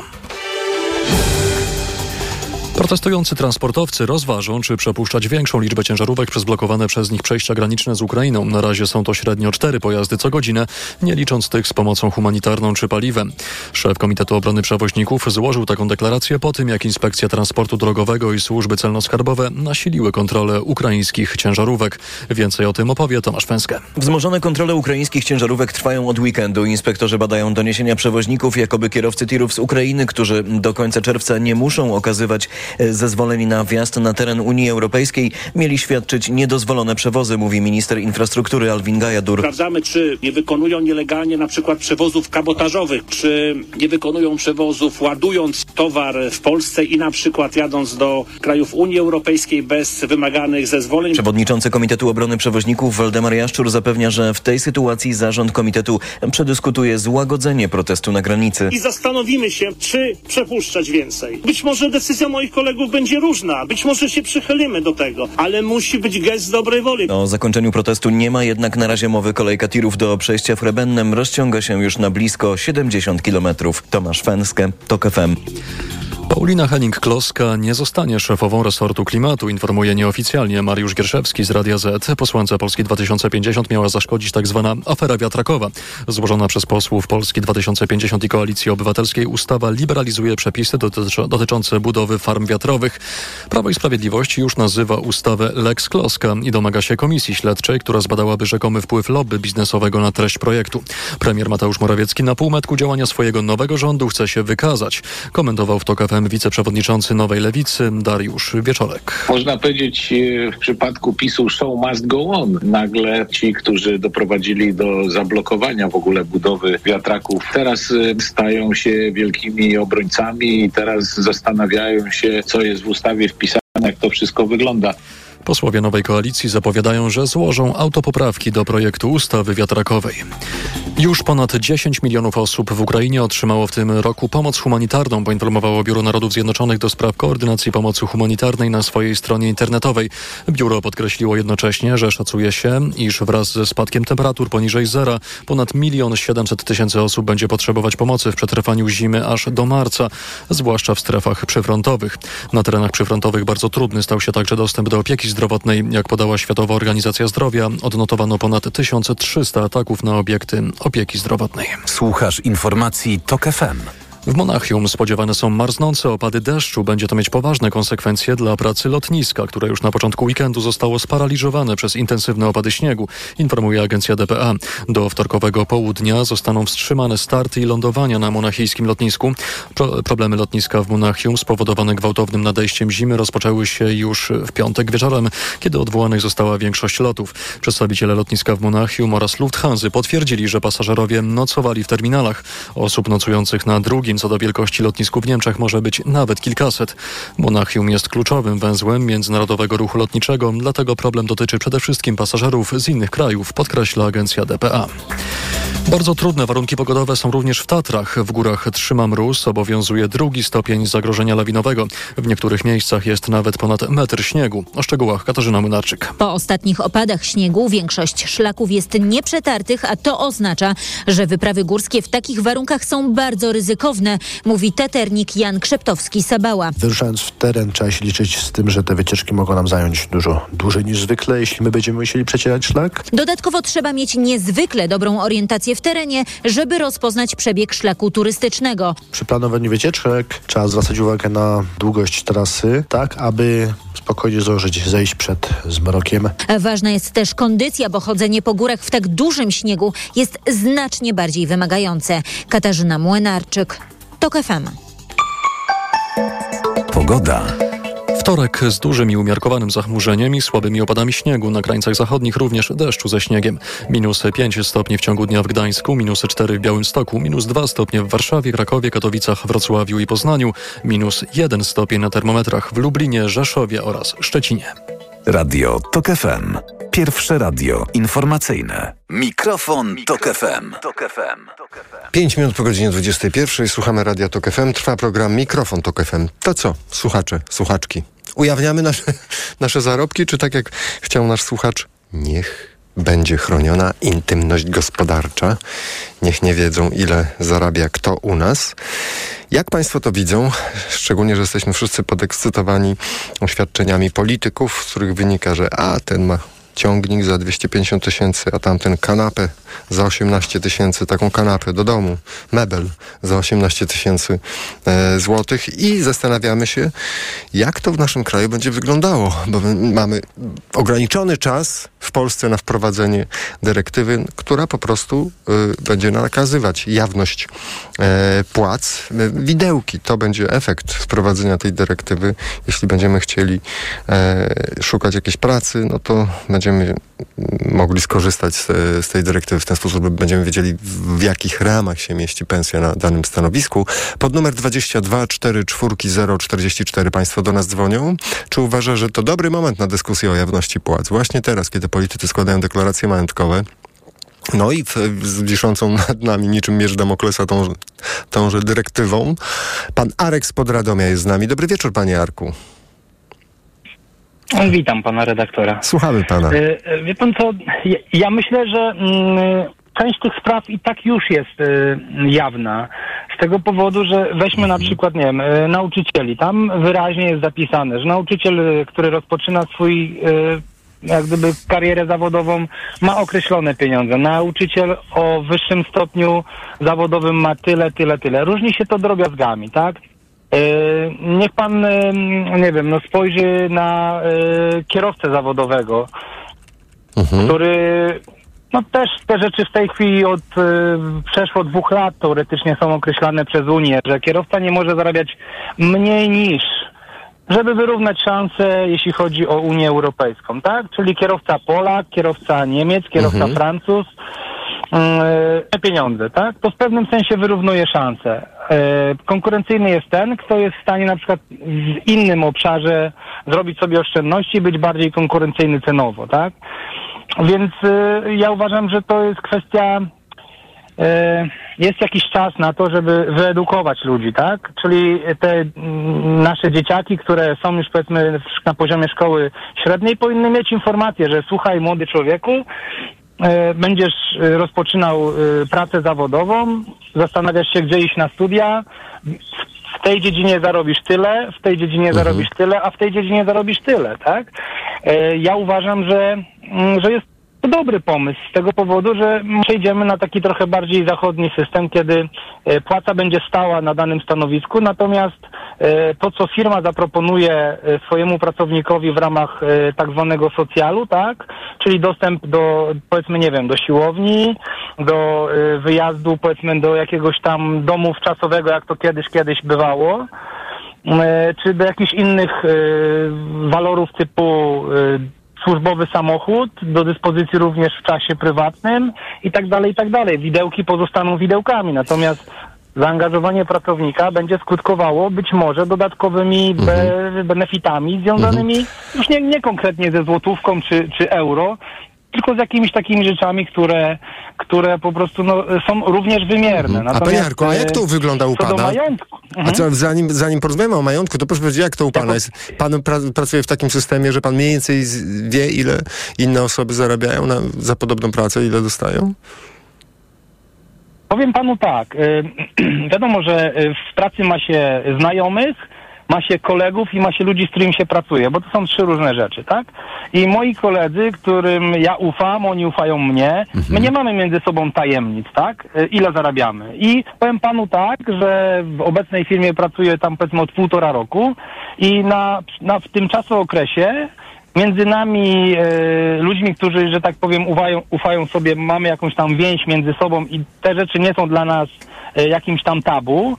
Protestujący transportowcy rozważą, czy przepuszczać większą liczbę ciężarówek przez blokowane przez nich przejścia graniczne z Ukrainą. Na razie są to średnio cztery pojazdy co godzinę, nie licząc tych z pomocą humanitarną czy paliwem. Szef Komitetu Obrony Przewoźników złożył taką deklarację po tym, jak Inspekcja Transportu Drogowego i służby celno-skarbowe nasiliły kontrolę ukraińskich ciężarówek. Więcej o tym opowie Tomasz Fęskę. Wzmożone kontrole ukraińskich ciężarówek trwają od weekendu. Inspektorzy badają doniesienia przewoźników, jakoby kierowcy tirów z Ukrainy, którzy do końca czerwca nie muszą okazywać e, zezwoleń na wjazd na teren Unii Europejskiej, mieli świadczyć niedozwolone przewozy, mówi minister infrastruktury Alvin Gajadur. Sprawdzamy, czy nie wykonują nielegalnie na przykład przewozów kabotażowych, czy nie wykonują przewozów ładując towar w Polsce i na przykład jadąc do krajów Unii Europejskiej bez wymaganych zezwoleń. Przewodniczący Komitetu Obrony Przewoźników Waldemar Jaszczur zapewnia, że w tej sytuacji zarząd komitetu przedyskutuje złagodzenie protestu na granicy. I zastanowimy się, czy przepuszczać więcej. Być może decyzja moich kolegów będzie różna, być może się przychylimy do tego, ale musi być gest dobrej woli. O zakończeniu protestu nie ma jednak na razie mowy. Kolejka tirów do przejścia w Rebennem rozciąga się już na blisko 70 kilometrów. Tomasz Fęskę, TOK FM. Paulina Henning-Kloska nie zostanie szefową resortu klimatu, informuje nieoficjalnie Mariusz Gierszewski z Radia Z. Posłance Polski 2050 miała zaszkodzić tzw. Tak afera wiatrakowa. Złożona przez posłów Polski 2050 i Koalicji Obywatelskiej ustawa liberalizuje przepisy dotyczące budowy farm wiatrowych. Prawo i Sprawiedliwość już nazywa ustawę Lex Kloska i domaga się komisji śledczej, która zbadałaby rzekomy wpływ lobby biznesowego na treść projektu. Premier Mateusz Morawiecki na półmetku działania swojego nowego rządu chce się wykazać. Komentował w TOK FM wiceprzewodniczący Nowej Lewicy Dariusz Wieczorek. Można powiedzieć e, w przypadku PiSu show must go on. Nagle ci, którzy doprowadzili do zablokowania w ogóle budowy wiatraków, teraz e, stają się wielkimi obrońcami i teraz zastanawiają się, co jest w ustawie wpisane, jak to wszystko wygląda. Posłowie nowej koalicji zapowiadają, że złożą autopoprawki do projektu ustawy wiatrakowej. Już ponad 10 milionów osób w Ukrainie otrzymało w tym roku pomoc humanitarną, poinformowało Biuro Narodów Zjednoczonych do spraw koordynacji pomocy humanitarnej na swojej stronie internetowej. Biuro podkreśliło jednocześnie, że szacuje się, iż wraz ze spadkiem temperatur poniżej zera ponad milion 700 tysięcy osób będzie potrzebować pomocy w przetrwaniu zimy aż do marca, zwłaszcza w strefach przyfrontowych. Na terenach przyfrontowych bardzo trudny stał się także dostęp do opieki zdrowotnej. Jak podała Światowa Organizacja Zdrowia, odnotowano ponad 1300 ataków na obiekty opieki zdrowotnej. Słuchasz informacji TOK FM. W Monachium spodziewane są marznące opady deszczu. Będzie to mieć poważne konsekwencje dla pracy lotniska, które już na początku weekendu zostało sparaliżowane przez intensywne opady śniegu, informuje agencja DPA. Do wtorkowego południa zostaną wstrzymane starty i lądowania na monachijskim lotnisku. Pro problemy lotniska w Monachium spowodowane gwałtownym nadejściem zimy rozpoczęły się już w piątek wieczorem, kiedy odwołanych została większość lotów. Przedstawiciele lotniska w Monachium oraz Lufthansa potwierdzili, że pasażerowie nocowali w terminalach. Osób nocujących na drugim co do wielkości lotnisku w Niemczech może być nawet kilkaset. Monachium jest kluczowym węzłem międzynarodowego ruchu lotniczego, dlatego problem dotyczy przede wszystkim pasażerów z innych krajów, podkreśla agencja DPA. Bardzo trudne warunki pogodowe są również w Tatrach. W górach trzyma mróz, obowiązuje drugi stopień zagrożenia lawinowego. W niektórych miejscach jest nawet ponad metr śniegu. O szczegółach Katarzyna Młynarczyk. Po ostatnich opadach śniegu większość szlaków jest nieprzetartych, a to oznacza, że wyprawy górskie w takich warunkach są bardzo ryzykowne, mówi teternik Jan Krzeptowski-Sabała. Wyruszając w teren trzeba się liczyć z tym, że te wycieczki mogą nam zająć dużo dłużej niż zwykle, jeśli my będziemy musieli przecierać szlak. Dodatkowo trzeba mieć niezwykle dobrą orientację w terenie, żeby rozpoznać przebieg szlaku turystycznego. Przy planowaniu wycieczek trzeba zwracać uwagę na długość trasy, tak aby spokojnie zdążyć zejść przed zmrokiem. Ważna jest też kondycja, bo chodzenie po górach w tak dużym śniegu jest znacznie bardziej wymagające. Katarzyna Młynarczyk, TOK FM. Pogoda. Wtorek z dużym i umiarkowanym zachmurzeniem i słabymi opadami śniegu. Na krańcach zachodnich również deszczu ze śniegiem. Minus 5 stopni w ciągu dnia w Gdańsku, minus 4 w Białymstoku, minus 2 stopnie w Warszawie, Krakowie, Katowicach, Wrocławiu i Poznaniu, minus 1 stopień na termometrach w Lublinie, Rzeszowie oraz Szczecinie. Radio TOK FM. Pierwsze radio informacyjne. Mikrofon, Tok FM. Tok FM. 5 minut po godzinie 21 słuchamy Radia Tok FM. Trwa program Mikrofon Tok FM. To co, słuchacze, słuchaczki? Ujawniamy nasze, nasze zarobki, czy tak jak chciał nasz słuchacz? Niech będzie chroniona intymność gospodarcza. Niech nie wiedzą, ile zarabia kto u nas. Jak Państwo to widzą? Szczególnie, że jesteśmy wszyscy podekscytowani oświadczeniami polityków, z których wynika, że a ten ma ciągnik za 250 tysięcy, a tamten kanapę za 18 tysięcy, taką kanapę do domu, mebel za 18 tysięcy e, złotych i zastanawiamy się, jak to w naszym kraju będzie wyglądało, bo mamy ograniczony czas w Polsce na wprowadzenie dyrektywy, która po prostu y, będzie nakazywać jawność e, płac. Widełki to będzie efekt wprowadzenia tej dyrektywy. Jeśli będziemy chcieli e, szukać jakiejś pracy, no to będziemy mogli skorzystać z, z tej dyrektywy w ten sposób, że będziemy wiedzieli w jakich ramach się mieści pensja na danym stanowisku. Pod numer 22 44 044 Państwo do nas dzwonią. Czy uważa, że to dobry moment na dyskusję o jawności płac? Właśnie teraz, kiedy politycy składają deklaracje majątkowe, no i z wiszącą nad nami niczym mierz Damoklesa tą, tąże dyrektywą. Pan Arek z Podradomia jest z nami. Dobry wieczór, panie Arku. Witam pana redaktora. Słuchamy pana. E, e, Wie pan co, ja, myślę, że mm, część tych spraw i tak już jest e, jawna. Z tego powodu, że weźmy na przykład, nie wiem, nauczycieli. Tam wyraźnie jest zapisane, że nauczyciel, który rozpoczyna swój jak gdyby karierę zawodową, ma określone pieniądze. Nauczyciel o wyższym stopniu zawodowym ma tyle, tyle, tyle. Różni się to drobiazgami, tak? E, Niech pan, e, nie wiem, no spojrzy na e, kierowcę zawodowego, który no też te rzeczy w tej chwili od przeszło dwóch lat teoretycznie są określane przez Unię, że kierowca nie może zarabiać mniej niż żeby wyrównać szanse, jeśli chodzi o Unię Europejską, tak? Czyli kierowca Polak, kierowca Niemiec, kierowca Mhm. Francuz, pieniądze, tak? To w pewnym sensie wyrównuje szanse. E, konkurencyjny jest ten, kto jest w stanie na przykład w innym obszarze zrobić sobie oszczędności i być bardziej konkurencyjny cenowo, tak? Więc e, ja uważam, że to jest kwestia e, jest jakiś czas na to, żeby wyedukować ludzi, tak? Czyli te mm, nasze dzieciaki, które są już powiedzmy na poziomie szkoły średniej, powinny mieć informację, że słuchaj młody człowieku, e, będziesz e, rozpoczynał e, pracę zawodową, zastanawiasz się, gdzie iść na studia, w tej dziedzinie zarobisz tyle, w tej dziedzinie zarobisz tyle, a w tej dziedzinie zarobisz tyle, tak? E, Ja uważam, że, mm, że jest to dobry pomysł z tego powodu, że przejdziemy na taki trochę bardziej zachodni system, kiedy e, płaca będzie stała na danym stanowisku, natomiast e, to, co firma zaproponuje e, swojemu pracownikowi w ramach tak zwanego socjalu, tak? Czyli dostęp do, powiedzmy, nie wiem, do siłowni, do wyjazdu, powiedzmy, do jakiegoś tam domu wczasowego, jak to kiedyś, kiedyś bywało, czy do jakichś innych walorów typu służbowy samochód, do dyspozycji również w czasie prywatnym i tak dalej, i tak dalej. Widełki pozostaną widełkami, natomiast zaangażowanie pracownika będzie skutkowało być może dodatkowymi be benefitami związanymi już nie, nie konkretnie ze złotówką czy, czy euro, tylko z jakimiś takimi rzeczami, które, które po prostu no, są również wymierne. A panie Jarku, a jak to e, wygląda u pana? majątku. A Mhm. co, zanim, zanim porozmawiamy o majątku, to proszę powiedzieć, jak to u pana jest? Pan pra, pracuje w takim systemie, że pan mniej więcej wie, ile inne osoby zarabiają na, za podobną pracę, ile dostają? Powiem panu tak. y, wiadomo, że y, w pracy ma się znajomych, ma się kolegów i ma się ludzi, z którymi się pracuje, bo to są trzy różne rzeczy, tak? I moi koledzy, którym ja ufam, oni ufają mnie, my nie mamy między sobą tajemnic, tak? Y, Ile zarabiamy. I powiem panu tak, że w obecnej firmie pracuję tam powiedzmy od półtora roku i na, na w tym czasookresie między nami e, ludźmi, którzy, że tak powiem, ufają, ufają sobie, mamy jakąś tam więź między sobą i te rzeczy nie są dla nas e, jakimś tam tabu.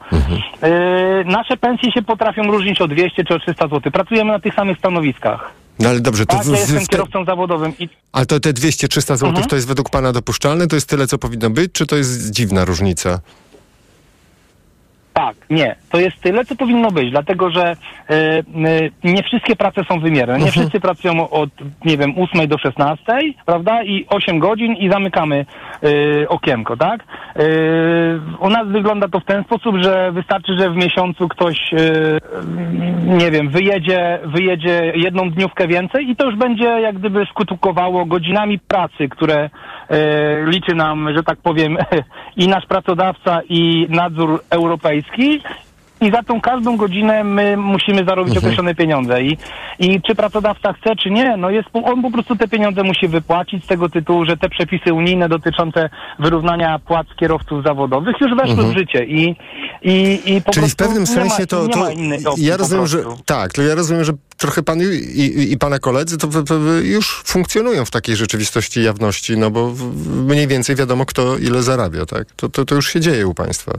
E, nasze pensje się potrafią różnić o 200 czy o 300 zł. Pracujemy na tych samych stanowiskach. No ale dobrze, to Tak, w, ja jestem w te, kierowcą zawodowym i ale to te 200-300 zł Mhm. to jest według pana dopuszczalne? To jest tyle, co powinno być? Czy to jest dziwna różnica? Tak, nie. To jest tyle, co powinno być, dlatego że e, e, nie wszystkie prace są wymierne. Nie wszyscy pracują od, nie wiem, 8 do 16, prawda? I 8 godzin i zamykamy e, okienko, tak? U nas wygląda to w ten sposób, że wystarczy, że w miesiącu ktoś, nie wiem, wyjedzie, wyjedzie jedną dniówkę więcej i to już będzie jak gdyby skutkowało godzinami pracy, które liczy nam, że tak powiem, i nasz pracodawca, i nadzór europejski. I za tą każdą godzinę my musimy zarobić określone pieniądze. I, I czy pracodawca chce, czy nie, no jest, on po prostu te pieniądze musi wypłacić z tego tytułu, że te przepisy unijne dotyczące wyrównania płac kierowców zawodowych już weszły Mhm. w życie. I, i, i po Czyli w pewnym nie ma, sensie to, to ja rozumiem, że tak, to ja rozumiem, że trochę pan i, i, i pana koledzy to, to, to już funkcjonują w takiej rzeczywistości jawności, no bo mniej więcej wiadomo kto ile zarabia, tak? To, to, to już się dzieje u państwa.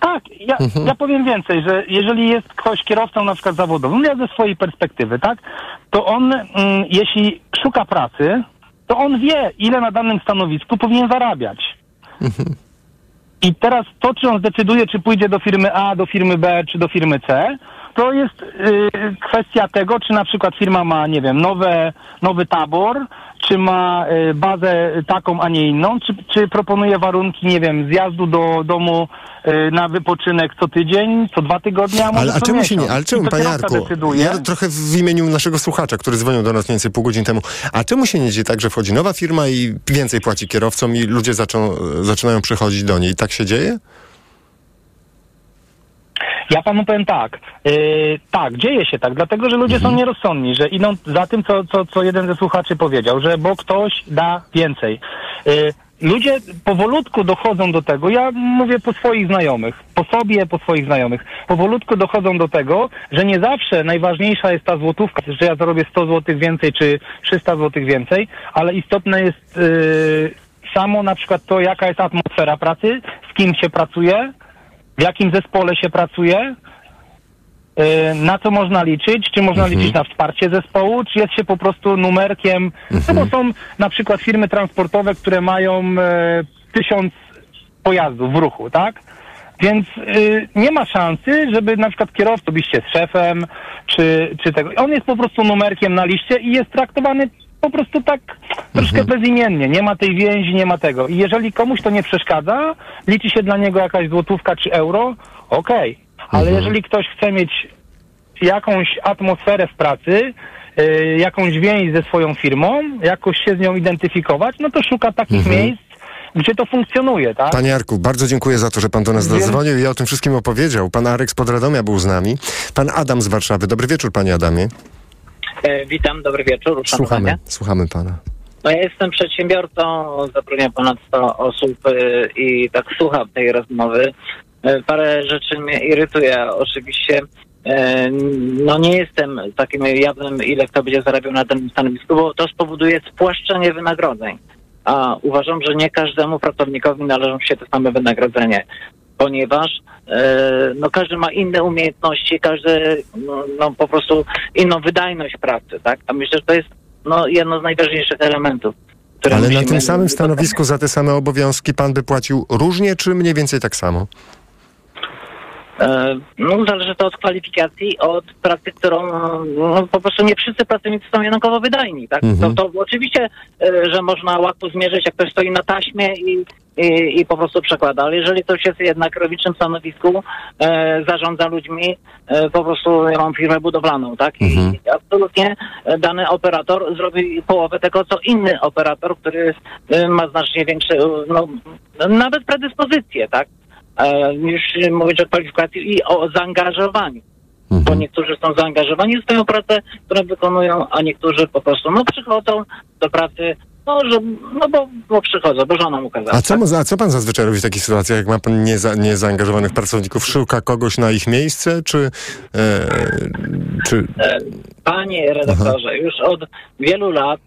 Tak, ja, Mhm. ja powiem więcej, że jeżeli jest ktoś kierowcą na przykład zawodowym, ja ze swojej perspektywy, tak, to on, mm, jeśli szuka pracy, to on wie, ile na danym stanowisku powinien zarabiać. I teraz to, czy on zdecyduje, czy pójdzie do firmy A, do firmy B, czy do firmy C, to jest y, kwestia tego, czy na przykład firma ma, nie wiem, nowe, nowy tabor, czy ma y, bazę taką, a nie inną, czy, czy proponuje warunki, nie wiem, zjazdu do domu y, na wypoczynek co tydzień, co dwa tygodnie, a może Ale a czemu się nie, ale czemu, panie Jarku, ja trochę w imieniu naszego słuchacza, który dzwonił do nas mniej więcej pół godziny temu, a czemu się nie dzieje tak, że wchodzi nowa firma i więcej płaci kierowcom i ludzie zaczą, zaczynają przychodzić do niej? Tak się dzieje? Ja panu powiem tak. Yy, tak, dzieje się tak, dlatego że ludzie są nierozsądni, że idą za tym, co, co, co jeden ze słuchaczy powiedział, że bo ktoś da więcej. Yy, ludzie powolutku dochodzą do tego, ja mówię po swoich znajomych, po sobie, po swoich znajomych, powolutku dochodzą do tego, że nie zawsze najważniejsza jest ta złotówka, że ja zarobię 100 złotych więcej czy 300 złotych więcej, ale istotne jest yy, samo na przykład to, jaka jest atmosfera pracy, z kim się pracuje, w jakim zespole się pracuje, yy, na co można liczyć, czy można liczyć na wsparcie zespołu, czy jest się po prostu numerkiem, no bo są na przykład firmy transportowe, które mają e, tysiąc pojazdów w ruchu, tak? Więc y, nie ma szansy, żeby na przykład kierowca byście z szefem, czy, czy tego. On jest po prostu numerkiem na liście i jest traktowany po prostu tak troszkę bezimiennie. Nie ma tej więzi, nie ma tego. I jeżeli komuś to nie przeszkadza, liczy się dla niego jakaś złotówka czy euro, okej. Ale jeżeli ktoś chce mieć jakąś atmosferę w pracy, y, jakąś więź ze swoją firmą, jakoś się z nią identyfikować, no to szuka takich miejsc, gdzie to funkcjonuje, tak? Panie Jarku, bardzo dziękuję za to, że pan do nas zadzwonił i o tym wszystkim opowiedział. Pan Arek z Podradomia był z nami. Pan Adam z Warszawy. Dobry wieczór, panie Adamie. E, witam, dobry wieczór. Słuchamy, słuchamy pana. No ja jestem przedsiębiorcą, zatrudniam ponad 100 osób e, i tak słucham tej rozmowy. E, Parę rzeczy mnie irytuje. Oczywiście no nie jestem takim jawnym, ile kto będzie zarabiał na danym stanowisku, bo to spowoduje spłaszczenie wynagrodzeń. A uważam, że nie każdemu pracownikowi należą się te same wynagrodzenie, ponieważ e, no każdy ma inne umiejętności, każdy no, no po prostu inną wydajność pracy, tak? A myślę, że to jest no, jedno z najważniejszych elementów. Ale na tym samym stanowisku za te same obowiązki pan by płacił różnie, czy mniej więcej tak samo? E, No, zależy to od kwalifikacji, od pracy, którą no, po prostu nie wszyscy pracownicy są jednakowo wydajni. Tak? Mhm. To, to oczywiście, e, że można łatwo zmierzyć, jak ktoś stoi na taśmie i, i, i po prostu przekłada, ale jeżeli ktoś jest jednak robiczym stanowisku, e, zarządza ludźmi, e, po prostu ja mam firmę budowlaną, tak? I absolutnie e, dany operator zrobi połowę tego, co inny operator, który e, ma znacznie większe, e, no, nawet predyspozycje, tak? e, niż mówić o kwalifikacji i o zaangażowaniu. Bo niektórzy są zaangażowani w swoją pracę, którą wykonują, a niektórzy po prostu no przychodzą do pracy, no, że, no bo, bo przychodzą, bo żona mu kazała. A co, mo- a co pan zazwyczaj robi w takich sytuacjach, jak ma pan nieza, niezaangażowanych pracowników? Szuka kogoś na ich miejsce, czy... E, czy... E, Panie redaktorze, już od wielu lat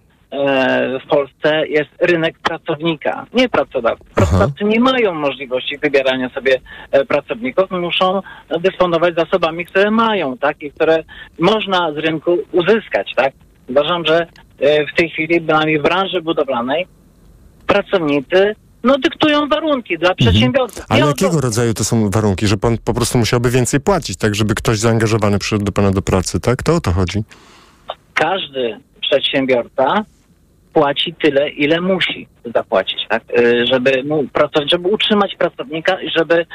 w Polsce jest rynek pracownika, nie pracodawcy. Pracodawcy nie mają możliwości wybierania sobie e, pracowników, muszą dysponować zasobami, które mają, tak, i które można z rynku uzyskać, tak. Uważam, że e, w tej chwili, przynajmniej w branży budowlanej, pracownicy no dyktują warunki dla przedsiębiorców. Ale Nie o jakiego rodzaju to są warunki? Że pan po prostu musiałby więcej płacić, tak? Żeby ktoś zaangażowany przyszedł do pana do pracy, tak? To o to chodzi. każdy przedsiębiorca płaci tyle, ile musi zapłacić, tak? Y, żeby mu pracować, żeby utrzymać pracownika i żeby y,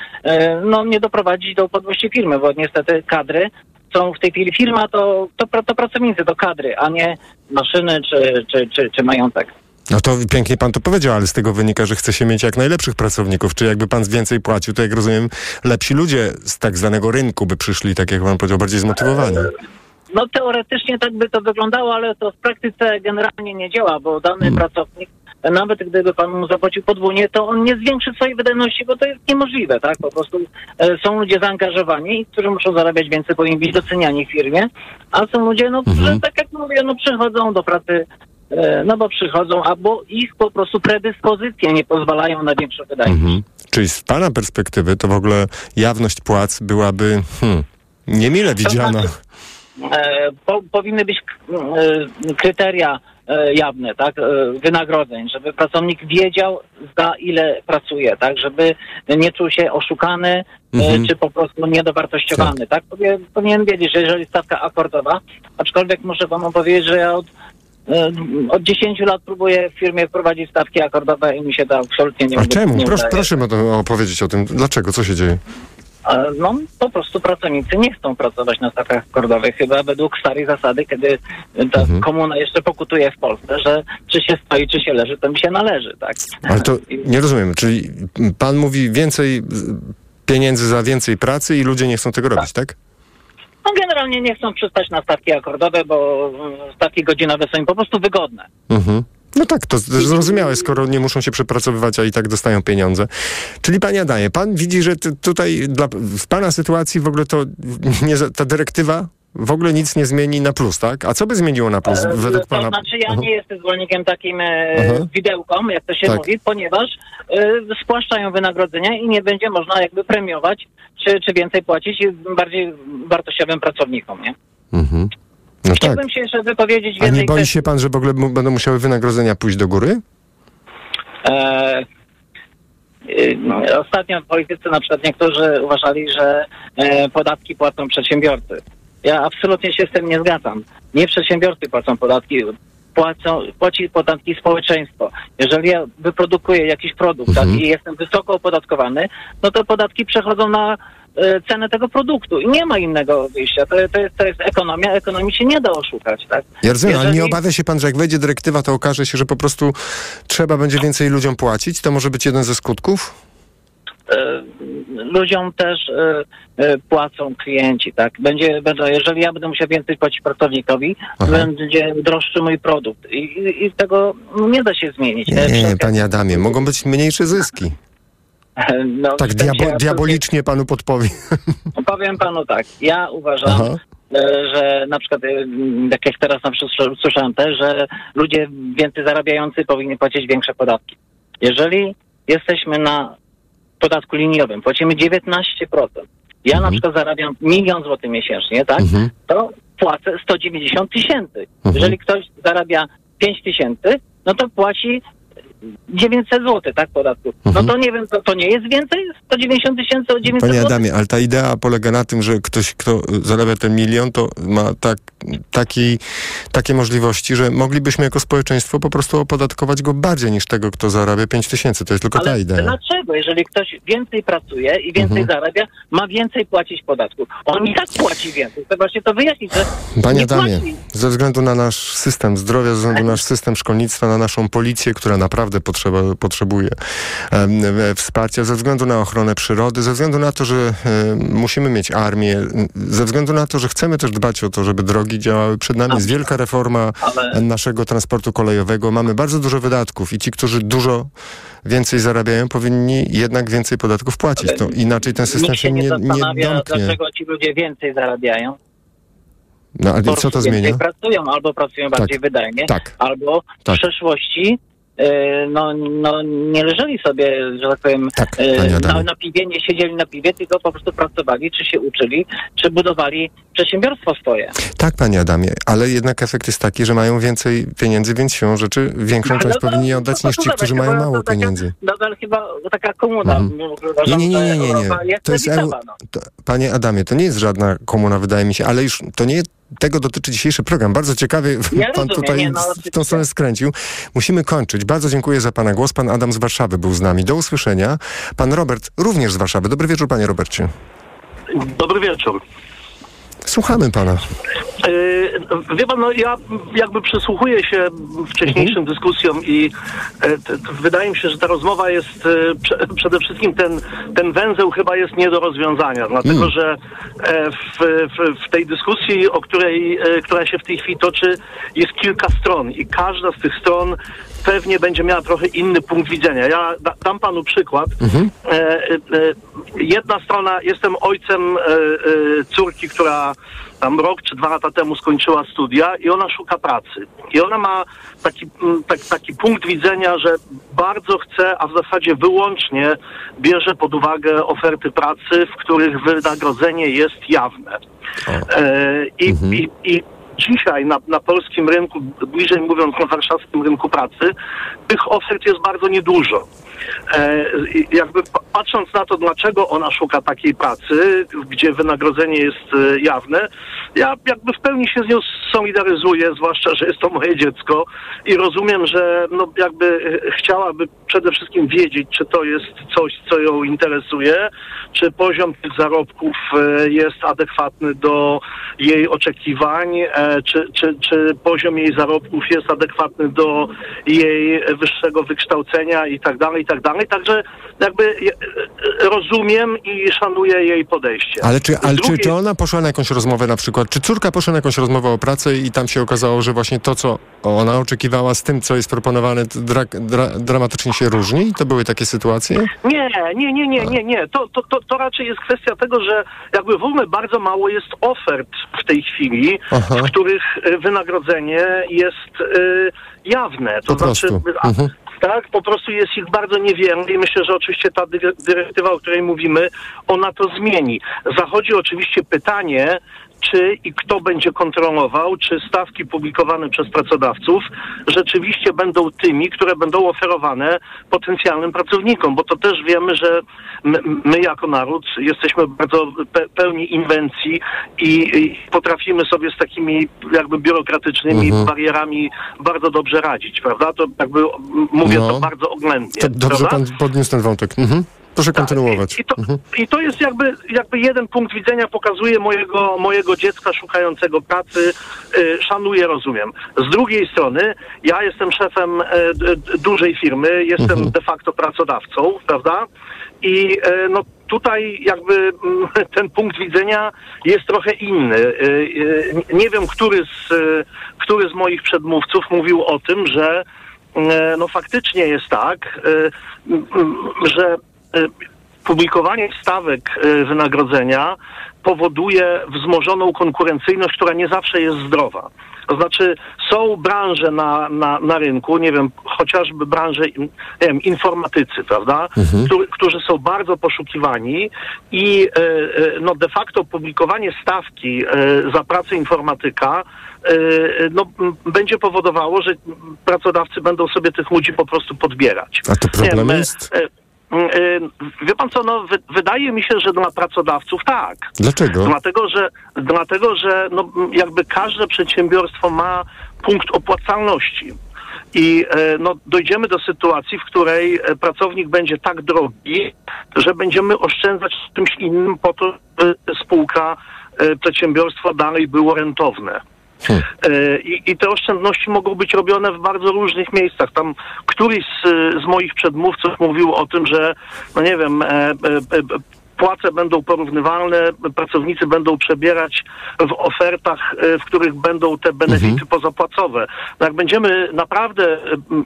no, nie doprowadzić do upadłości firmy, bo niestety kadry są w tej chwili firma to, to, to pracownicy, to kadry, a nie maszyny czy, czy, czy, czy majątek. No to pięknie pan to powiedział, ale z tego wynika, że chce się mieć jak najlepszych pracowników. Czy jakby pan więcej płacił, to jak rozumiem, lepsi ludzie z tak zwanego rynku by przyszli, tak jak pan powiedział, bardziej zmotywowani. No teoretycznie tak by to wyglądało, ale to w praktyce generalnie nie działa, bo dany pracownik, nawet gdyby pan mu zapłacił podwójnie, to on nie zwiększy swojej wydajności, bo to jest niemożliwe, tak? Po prostu e, są ludzie zaangażowani, którzy muszą zarabiać więcej, powinni być doceniani w firmie, a są ludzie, no, którzy tak jak mówię, no przychodzą do pracy, e, no bo przychodzą, albo ich po prostu predyspozycje nie pozwalają na większą wydajność. Mhm. Czyli z pana perspektywy to w ogóle jawność płac byłaby hmm, niemile widziana. e, po, powinny być e, kryteria e, jawne, tak, e, wynagrodzeń, żeby pracownik wiedział za ile pracuje, tak, żeby nie czuł się oszukany, e, Mhm. czy po prostu niedowartościowany, tak, Powie, powinien wiedzieć, że jeżeli stawka akordowa, aczkolwiek muszę panu powiedzieć, że ja od e, od 10 lat próbuję w firmie wprowadzić stawki akordowe i mi się to absolutnie nie A czemu? nie Proszę, udaje. proszę mi o tym opowiedzieć o tym. Dlaczego? Co się dzieje? No, po prostu pracownicy nie chcą pracować na stawkach akordowych, chyba według starej zasady, kiedy ta Mhm. komuna jeszcze pokutuje w Polsce, że czy się stoi, czy się leży, to mi się należy, tak? Ale to nie rozumiem. Czyli pan mówi więcej pieniędzy za więcej pracy i ludzie nie chcą tego robić, tak? No, generalnie nie chcą przystać na stawki akordowe, bo stawki godzinowe są im po prostu wygodne. Mhm. No tak, to zrozumiałe, skoro nie muszą się przepracowywać, a i tak dostają pieniądze. Czyli panie Adaje, pan widzi, że tutaj dla, w pana sytuacji w ogóle to nie, ta dyrektywa w ogóle nic nie zmieni na plus, tak? A co by zmieniło na plus według to pana? znaczy ja Aha. nie jestem zwolennikiem takim e, Aha. widełkom, jak to się Tak. mówi, ponieważ e, spłaszczają wynagrodzenia i nie będzie można jakby premiować, czy, czy więcej płacić bardziej wartościowym pracownikom, nie? Mhm. No tak. Chciałbym się jeszcze wypowiedzieć A nie boi kwestii. się pan, że w ogóle będą musiały wynagrodzenia pójść do góry? E, y, no, ostatnio politycy na przykład niektórzy uważali, że e, podatki płacą przedsiębiorcy. Ja absolutnie się z tym nie zgadzam. Nie przedsiębiorcy płacą podatki, płacą, płaci podatki społeczeństwo. Jeżeli ja wyprodukuję jakiś produkt tak, i jestem wysoko opodatkowany, no to podatki przechodzą na cenę tego produktu i nie ma innego wyjścia. To, to, jest, to jest ekonomia, ekonomii się nie da oszukać. Tak? Ja rozumiem, ale nie Jeżeli- obawia się pan, że jak wejdzie dyrektywa, to okaże się, że po prostu trzeba będzie więcej ludziom płacić? To może być jeden ze skutków? e, ludziom też e, płacą klienci, tak? Będzie, będą, jeżeli ja będę musiał więcej płacić pracownikowi, będzie droższy mój produkt i, i, tego nie da się zmienić. Nie, wszelkie- panie Adamie, mogą być mniejsze zyski. no, Tak diabo- diabolicznie panu podpowiem. Powiem panu tak, ja uważam, Aha. e, że na przykład, tak jak teraz na przykład słyszałem też, że ludzie więcej zarabiający powinni płacić większe podatki. Jeżeli jesteśmy na podatku liniowym, płacimy 19%. Ja na przykład zarabiam milion złotych miesięcznie, tak? To płacę 190 tysięcy. Jeżeli ktoś zarabia 5 tysięcy, no to płaci 900 zł, tak, podatku. No to nie wiem, to, to nie jest więcej? 190 tysięcy o 900 Panie zł? Adamie, ale ta idea polega na tym, że ktoś, kto zarabia ten milion, to ma tak, taki, takie możliwości, że moglibyśmy jako społeczeństwo po prostu opodatkować go bardziej niż tego, kto zarabia 5 tysięcy. To jest tylko ta Ale idea. dlaczego? Jeżeli ktoś więcej pracuje i więcej Mhm. zarabia, ma więcej płacić podatku. On i tak płaci więcej. To właśnie to wyjaśnić, że Panie nie Adamie, płaci. ze względu na nasz system zdrowia, ze względu na nasz system szkolnictwa, na naszą policję, która naprawdę potrzeba, potrzebuje wsparcia, ze względu na ochronę przyrody, ze względu na to, że musimy mieć armię, ze względu na to, że chcemy też dbać o to, żeby drogi działały. Przed nami jest wielka reforma Ale- naszego transportu kolejowego. Mamy bardzo dużo wydatków i ci, którzy dużo więcej zarabiają, powinni jednak więcej podatków płacić. To inaczej ten system Nikt się nie nie, nie domknie. dlaczego ci ludzie więcej zarabiają. No, ale co to zmienia? pracują, albo pracują bardziej wydajnie, tak, albo tak. w przeszłości e, no, no nie leżeli sobie, że tak powiem, e, na, na piwie, nie siedzieli na piwie, tylko po prostu pracowali, czy się uczyli, czy budowali przedsiębiorstwo swoje. Tak, panie Adamie, ale jednak efekt jest taki, że mają więcej pieniędzy, więc siłą rzeczy większą część No powinni oddać niż ci, którzy mają mało pieniędzy. Nadal chyba taka komuna. Mhm. Nie, nie, nie, nie, nie, To jest, no. panie Adamie, to nie jest żadna komuna, wydaje mi się, ale już to nie tego dotyczy dzisiejszy program. Bardzo ciekawie Ja pan rozumiem, tutaj nie, no, w tą stronę skręcił. Musimy kończyć. Bardzo dziękuję za pana głos. Pan Adam z Warszawy był z nami. Do usłyszenia. Pan Robert również z Warszawy. Dobry wieczór, panie Robercie. Dobry wieczór. Słuchamy pana. Yy, Wie pan, no ja jakby przysłuchuję się wcześniejszym dyskusjom i e, t, t, wydaje mi się, że ta rozmowa jest e, prze, przede wszystkim ten, ten węzeł chyba jest nie do rozwiązania, dlatego Mm. że e, w, w, w tej dyskusji, o której, która się w tej chwili toczy, jest kilka stron i każda z tych stron pewnie będzie miała trochę inny punkt widzenia. Ja da, dam panu przykład. E, e, jedna strona, jestem ojcem e, e, córki, która tam rok czy dwa lata temu skończyła studia i ona szuka pracy. I ona ma taki, tak, taki punkt widzenia, że bardzo chce, a w zasadzie wyłącznie bierze pod uwagę oferty pracy, w których wynagrodzenie jest jawne. E, i, i, I dzisiaj na, na polskim rynku, bliżej mówiąc na warszawskim rynku pracy, tych ofert jest bardzo niedużo. E, jakby pa- patrząc na to, dlaczego ona szuka takiej pracy, gdzie wynagrodzenie jest e, jawne, ja jakby w pełni się z nią solidaryzuję, zwłaszcza, że jest to moje dziecko i rozumiem, że no jakby e, chciałaby przede wszystkim wiedzieć, czy to jest coś, co ją interesuje, czy poziom tych zarobków jest adekwatny do jej oczekiwań, czy, czy, czy poziom jej zarobków jest adekwatny do jej wyższego wykształcenia i tak dalej, tak dalej. Także jakby e, e, rozumiem i szanuję jej podejście. Ale, czy, ale czy, drugiej czy ona poszła na jakąś rozmowę na przykład, czy córka poszła na jakąś rozmowę o pracę i tam się okazało, że właśnie to, co ona oczekiwała z tym, co jest proponowane, dra, dra, dramatycznie się różni? To były takie sytuacje? Nie, nie, nie, nie, nie, nie. To, to, to, to raczej jest kwestia tego, że jakby w ogóle bardzo mało jest ofert w tej chwili, Aha. w których e, wynagrodzenie jest e, jawne. To Po znaczy, prostu. Mhm. Tak, po prostu jest ich bardzo niewiele i myślę, że oczywiście ta dy- dyrektywa, o której mówimy, ona to zmieni. Zachodzi oczywiście pytanie, czy i kto będzie kontrolował, czy stawki publikowane przez pracodawców rzeczywiście będą tymi, które będą oferowane potencjalnym pracownikom, bo to też wiemy, że my, my jako naród jesteśmy bardzo pe, pełni inwencji i, i potrafimy sobie z takimi jakby biurokratycznymi Mhm. barierami bardzo dobrze radzić, prawda? To jakby mówię No. to bardzo oględnie. To dobrze prawda? pan podniósł ten wątek. Mhm. Proszę kontynuować. I to, Mhm. I to jest jakby, jakby jeden punkt widzenia pokazuje mojego, mojego dziecka szukającego pracy. Y, szanuję, rozumiem. Z drugiej strony, ja jestem szefem e, dużej firmy, jestem Mhm. de facto pracodawcą, prawda? I e, no tutaj jakby mm, ten punkt widzenia jest trochę inny. Y, y, Nie wiem, który z, y, który z moich przedmówców mówił o tym, że e, no faktycznie jest tak, że publikowanie stawek y, wynagrodzenia powoduje wzmożoną konkurencyjność, która nie zawsze jest zdrowa. To znaczy są branże na, na, na rynku, nie wiem, chociażby branże nie wiem, informatycy, prawda, Mhm. Którzy- którzy są bardzo poszukiwani i e, e, no de facto publikowanie stawki e, za pracę informatyka e, no, będzie powodowało, że pracodawcy będą sobie tych ludzi po prostu podbierać. A to problem wiem, e, jest? E, e, Wie pan co, no, wy, wydaje mi się, że dla pracodawców tak. Dlaczego? Dlatego, że, dlatego, że no, jakby każde przedsiębiorstwo ma punkt opłacalności. I e, no, dojdziemy do sytuacji, w której e, pracownik będzie tak drogi, że będziemy oszczędzać czymś innym po to, by spółka, e, przedsiębiorstwo dalej było rentowne. E, I, I te oszczędności mogą być robione w bardzo różnych miejscach. Tam któryś z, z moich przedmówców mówił o tym, że, no nie wiem, e, e, e, płace będą porównywalne, pracownicy będą przebierać w ofertach, e, w których będą te benefity pozapłacowe. No jak będziemy naprawdę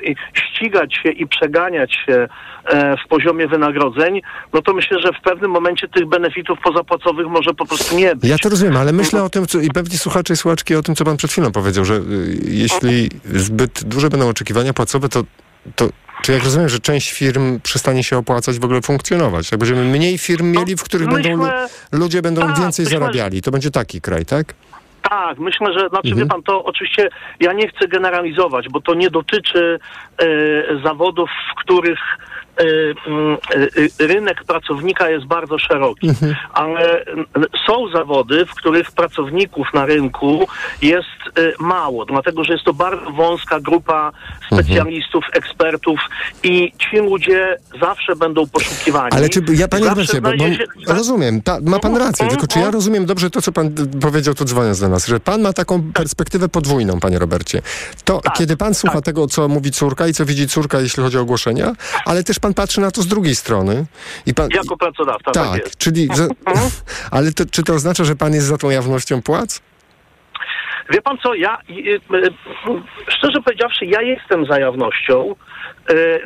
i ścigać się i przeganiać się e, w poziomie wynagrodzeń, no to myślę, że w pewnym momencie tych benefitów pozapłacowych może po prostu nie być. Ja to rozumiem, ale myślę o tym, co, i pewnie słuchacze i słuchaczki o tym, co pan przed chwilą powiedział, że y, jeśli zbyt duże będą oczekiwania płacowe, to to czy jak rozumiem, że część firm przestanie się opłacać w ogóle funkcjonować? Tak będziemy mniej firm mieli, w których Myślę- będą, ludzie będą tak, więcej myślę, zarabiali. To będzie taki kraj, tak? Tak, myślę, że, znaczy Mhm. wie pan, to oczywiście ja nie chcę generalizować, bo to nie dotyczy e, zawodów, w których rynek pracownika jest bardzo szeroki, Mhm. ale są zawody, w których pracowników na rynku jest mało, dlatego że jest to bardzo wąska grupa specjalistów, ekspertów i ci ludzie zawsze będą poszukiwani. Ale czy ja, panie Robercie, bo, bo rozumiem, ta, ma pan rację, Mhm, tylko czy ja rozumiem dobrze to, co pan powiedział tu dzwoniąc do nas, że pan ma taką perspektywę podwójną, panie Robercie. To Tak, kiedy pan słucha tego, co mówi córka i co widzi córka, jeśli chodzi o ogłoszenia, ale też pan patrzy na to z drugiej strony. I pan, Jako pracodawca, tak, tak, jest. czyli, że, ale to, czy to oznacza, że pan jest za tą jawnością płac? Wie pan co, ja y, y, szczerze powiedziawszy, ja jestem za jawnością,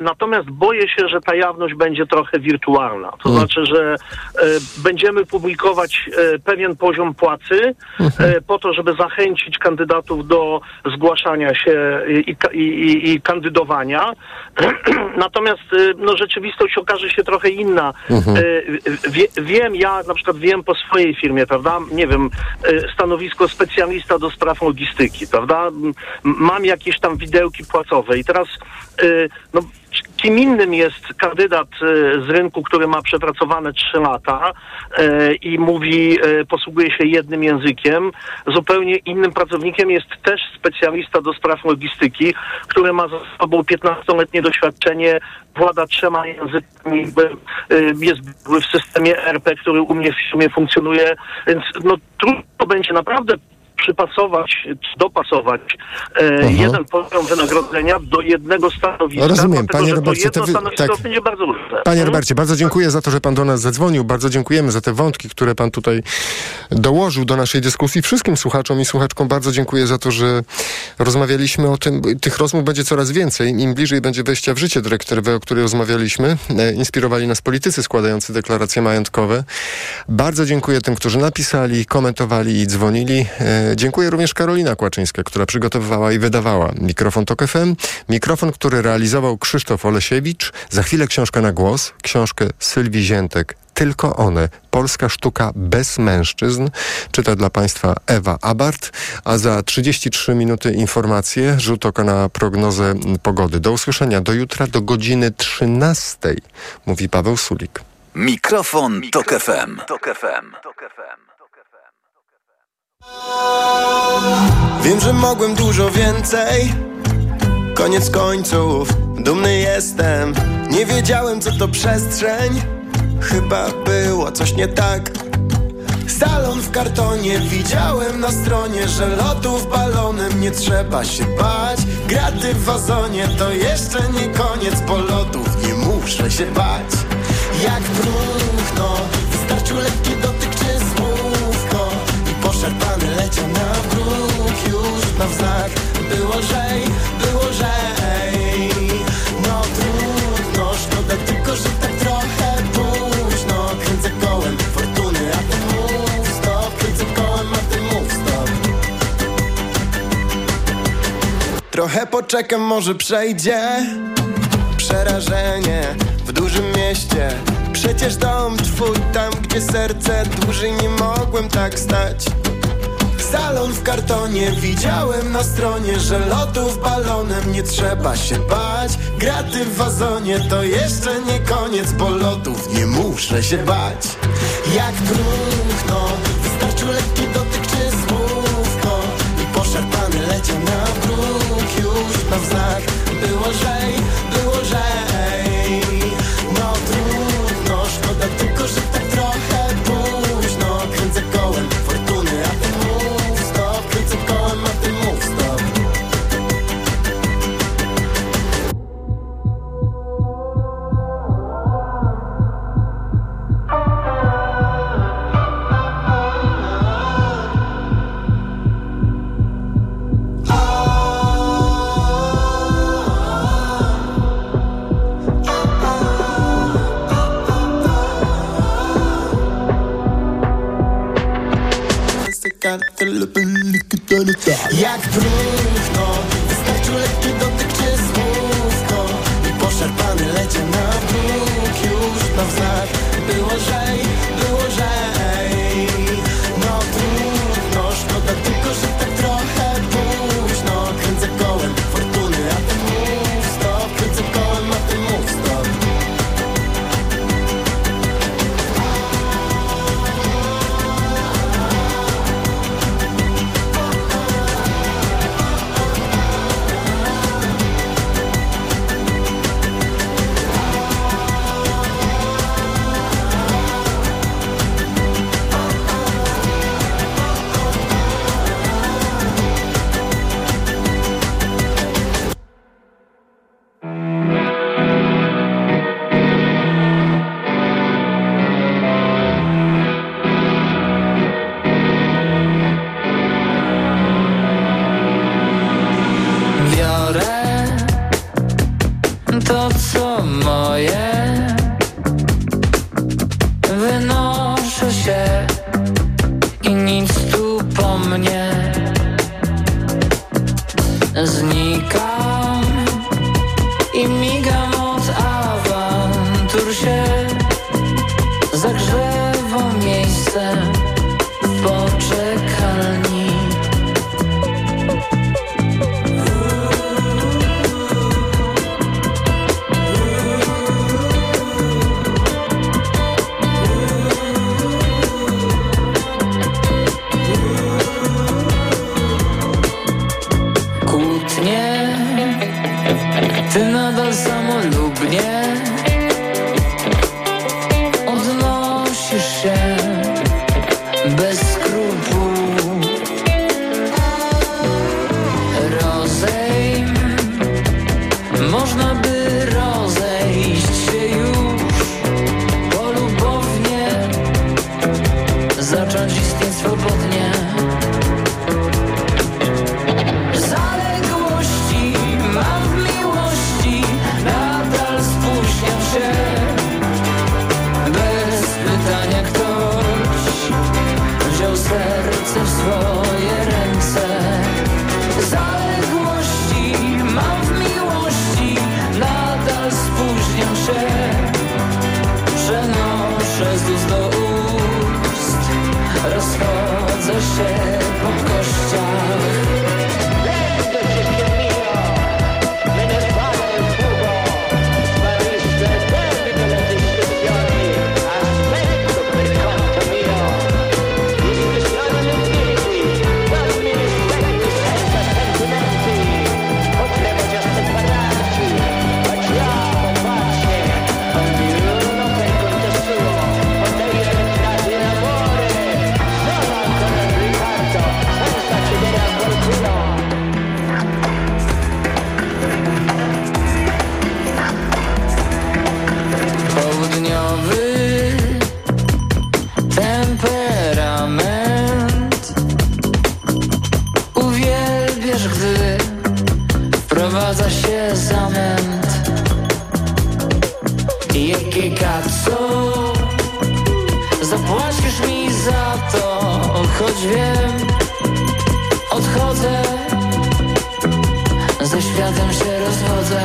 natomiast boję się, że ta jawność będzie trochę wirtualna. To znaczy, że y, będziemy publikować y, pewien poziom płacy y, po to, żeby zachęcić kandydatów do zgłaszania się i, i, i, i kandydowania. Natomiast no, rzeczywistość okaże się trochę inna. Mhm. Wie, wiem, ja na przykład wiem po swojej firmie, prawda? Nie wiem, stanowisko specjalista do spraw logistyki, prawda? Mam jakieś tam widełki płacowe i teraz no, kim innym jest kandydat y, z rynku, który ma przepracowane 3 lata y, i mówi, y, posługuje się jednym językiem. Zupełnie innym pracownikiem jest też specjalista do spraw logistyki, który ma za sobą 15-letnie doświadczenie, włada trzema językami, y, jest w systemie RP, który u mnie w firmie funkcjonuje, więc no trudno będzie naprawdę przypasować, dopasować e, jeden poziom wynagrodzenia do jednego stanowiska, Rozumiem, dlatego, panie Robercie, to jedno wy- stanowisko tak. będzie bardzo różne. Panie Mhm. Robercie, bardzo dziękuję za to, że pan do nas zadzwonił. Bardzo dziękujemy za te wątki, które pan tutaj dołożył do naszej dyskusji. Wszystkim słuchaczom i słuchaczkom bardzo dziękuję za to, że rozmawialiśmy o tym. Tych rozmów będzie coraz więcej. Im bliżej będzie wejścia w życie dyrektywy, o której rozmawialiśmy. E, Inspirowali nas politycy składający deklaracje majątkowe. Bardzo dziękuję tym, którzy napisali, komentowali i dzwonili. Dziękuję również Karolina Kłaczyńska, która przygotowywała i wydawała mikrofon TOK FM. Mikrofon, który realizował Krzysztof Olesiewicz. Za chwilę książka na głos, książkę Sylwii Ziętek. Tylko one. Polska sztuka bez mężczyzn. Czyta dla Państwa Ewa Abart. A za 33 minuty informacje, rzut oka na prognozę pogody. Do usłyszenia do jutra do godziny 13, mówi Paweł Sulik. Mikrofon, Tok FM. Tok FM. Wiem, że mogłem dużo więcej. Koniec końców, dumny jestem. Nie wiedziałem, co to przestrzeń. Chyba było coś nie tak. Salon w kartonie, widziałem na stronie, że lotów balonem nie trzeba się bać. Graty w wazonie to jeszcze nie koniec polotów, nie muszę się bać. Jak próchno, wystarczył lekki dotyk Trochę poczekam, może przejdzie. Przerażenie w dużym mieście. Przecież dom twój tam, gdzie serce dłużej nie mogłem tak stać. Salon w kartonie, widziałem na stronie, że lotów balonem nie trzeba się bać. Graty w wazonie to jeszcze nie koniec polotów, nie muszę się bać. Jak próchno, wystarczył lekki dotyk leciał na wróg już na wznak było lżej Jak próchno, wystarczył lekki dotyk czy słówko wyczerpany lecę na dróg już na wznak Było żej, Ze światem się rozchodzę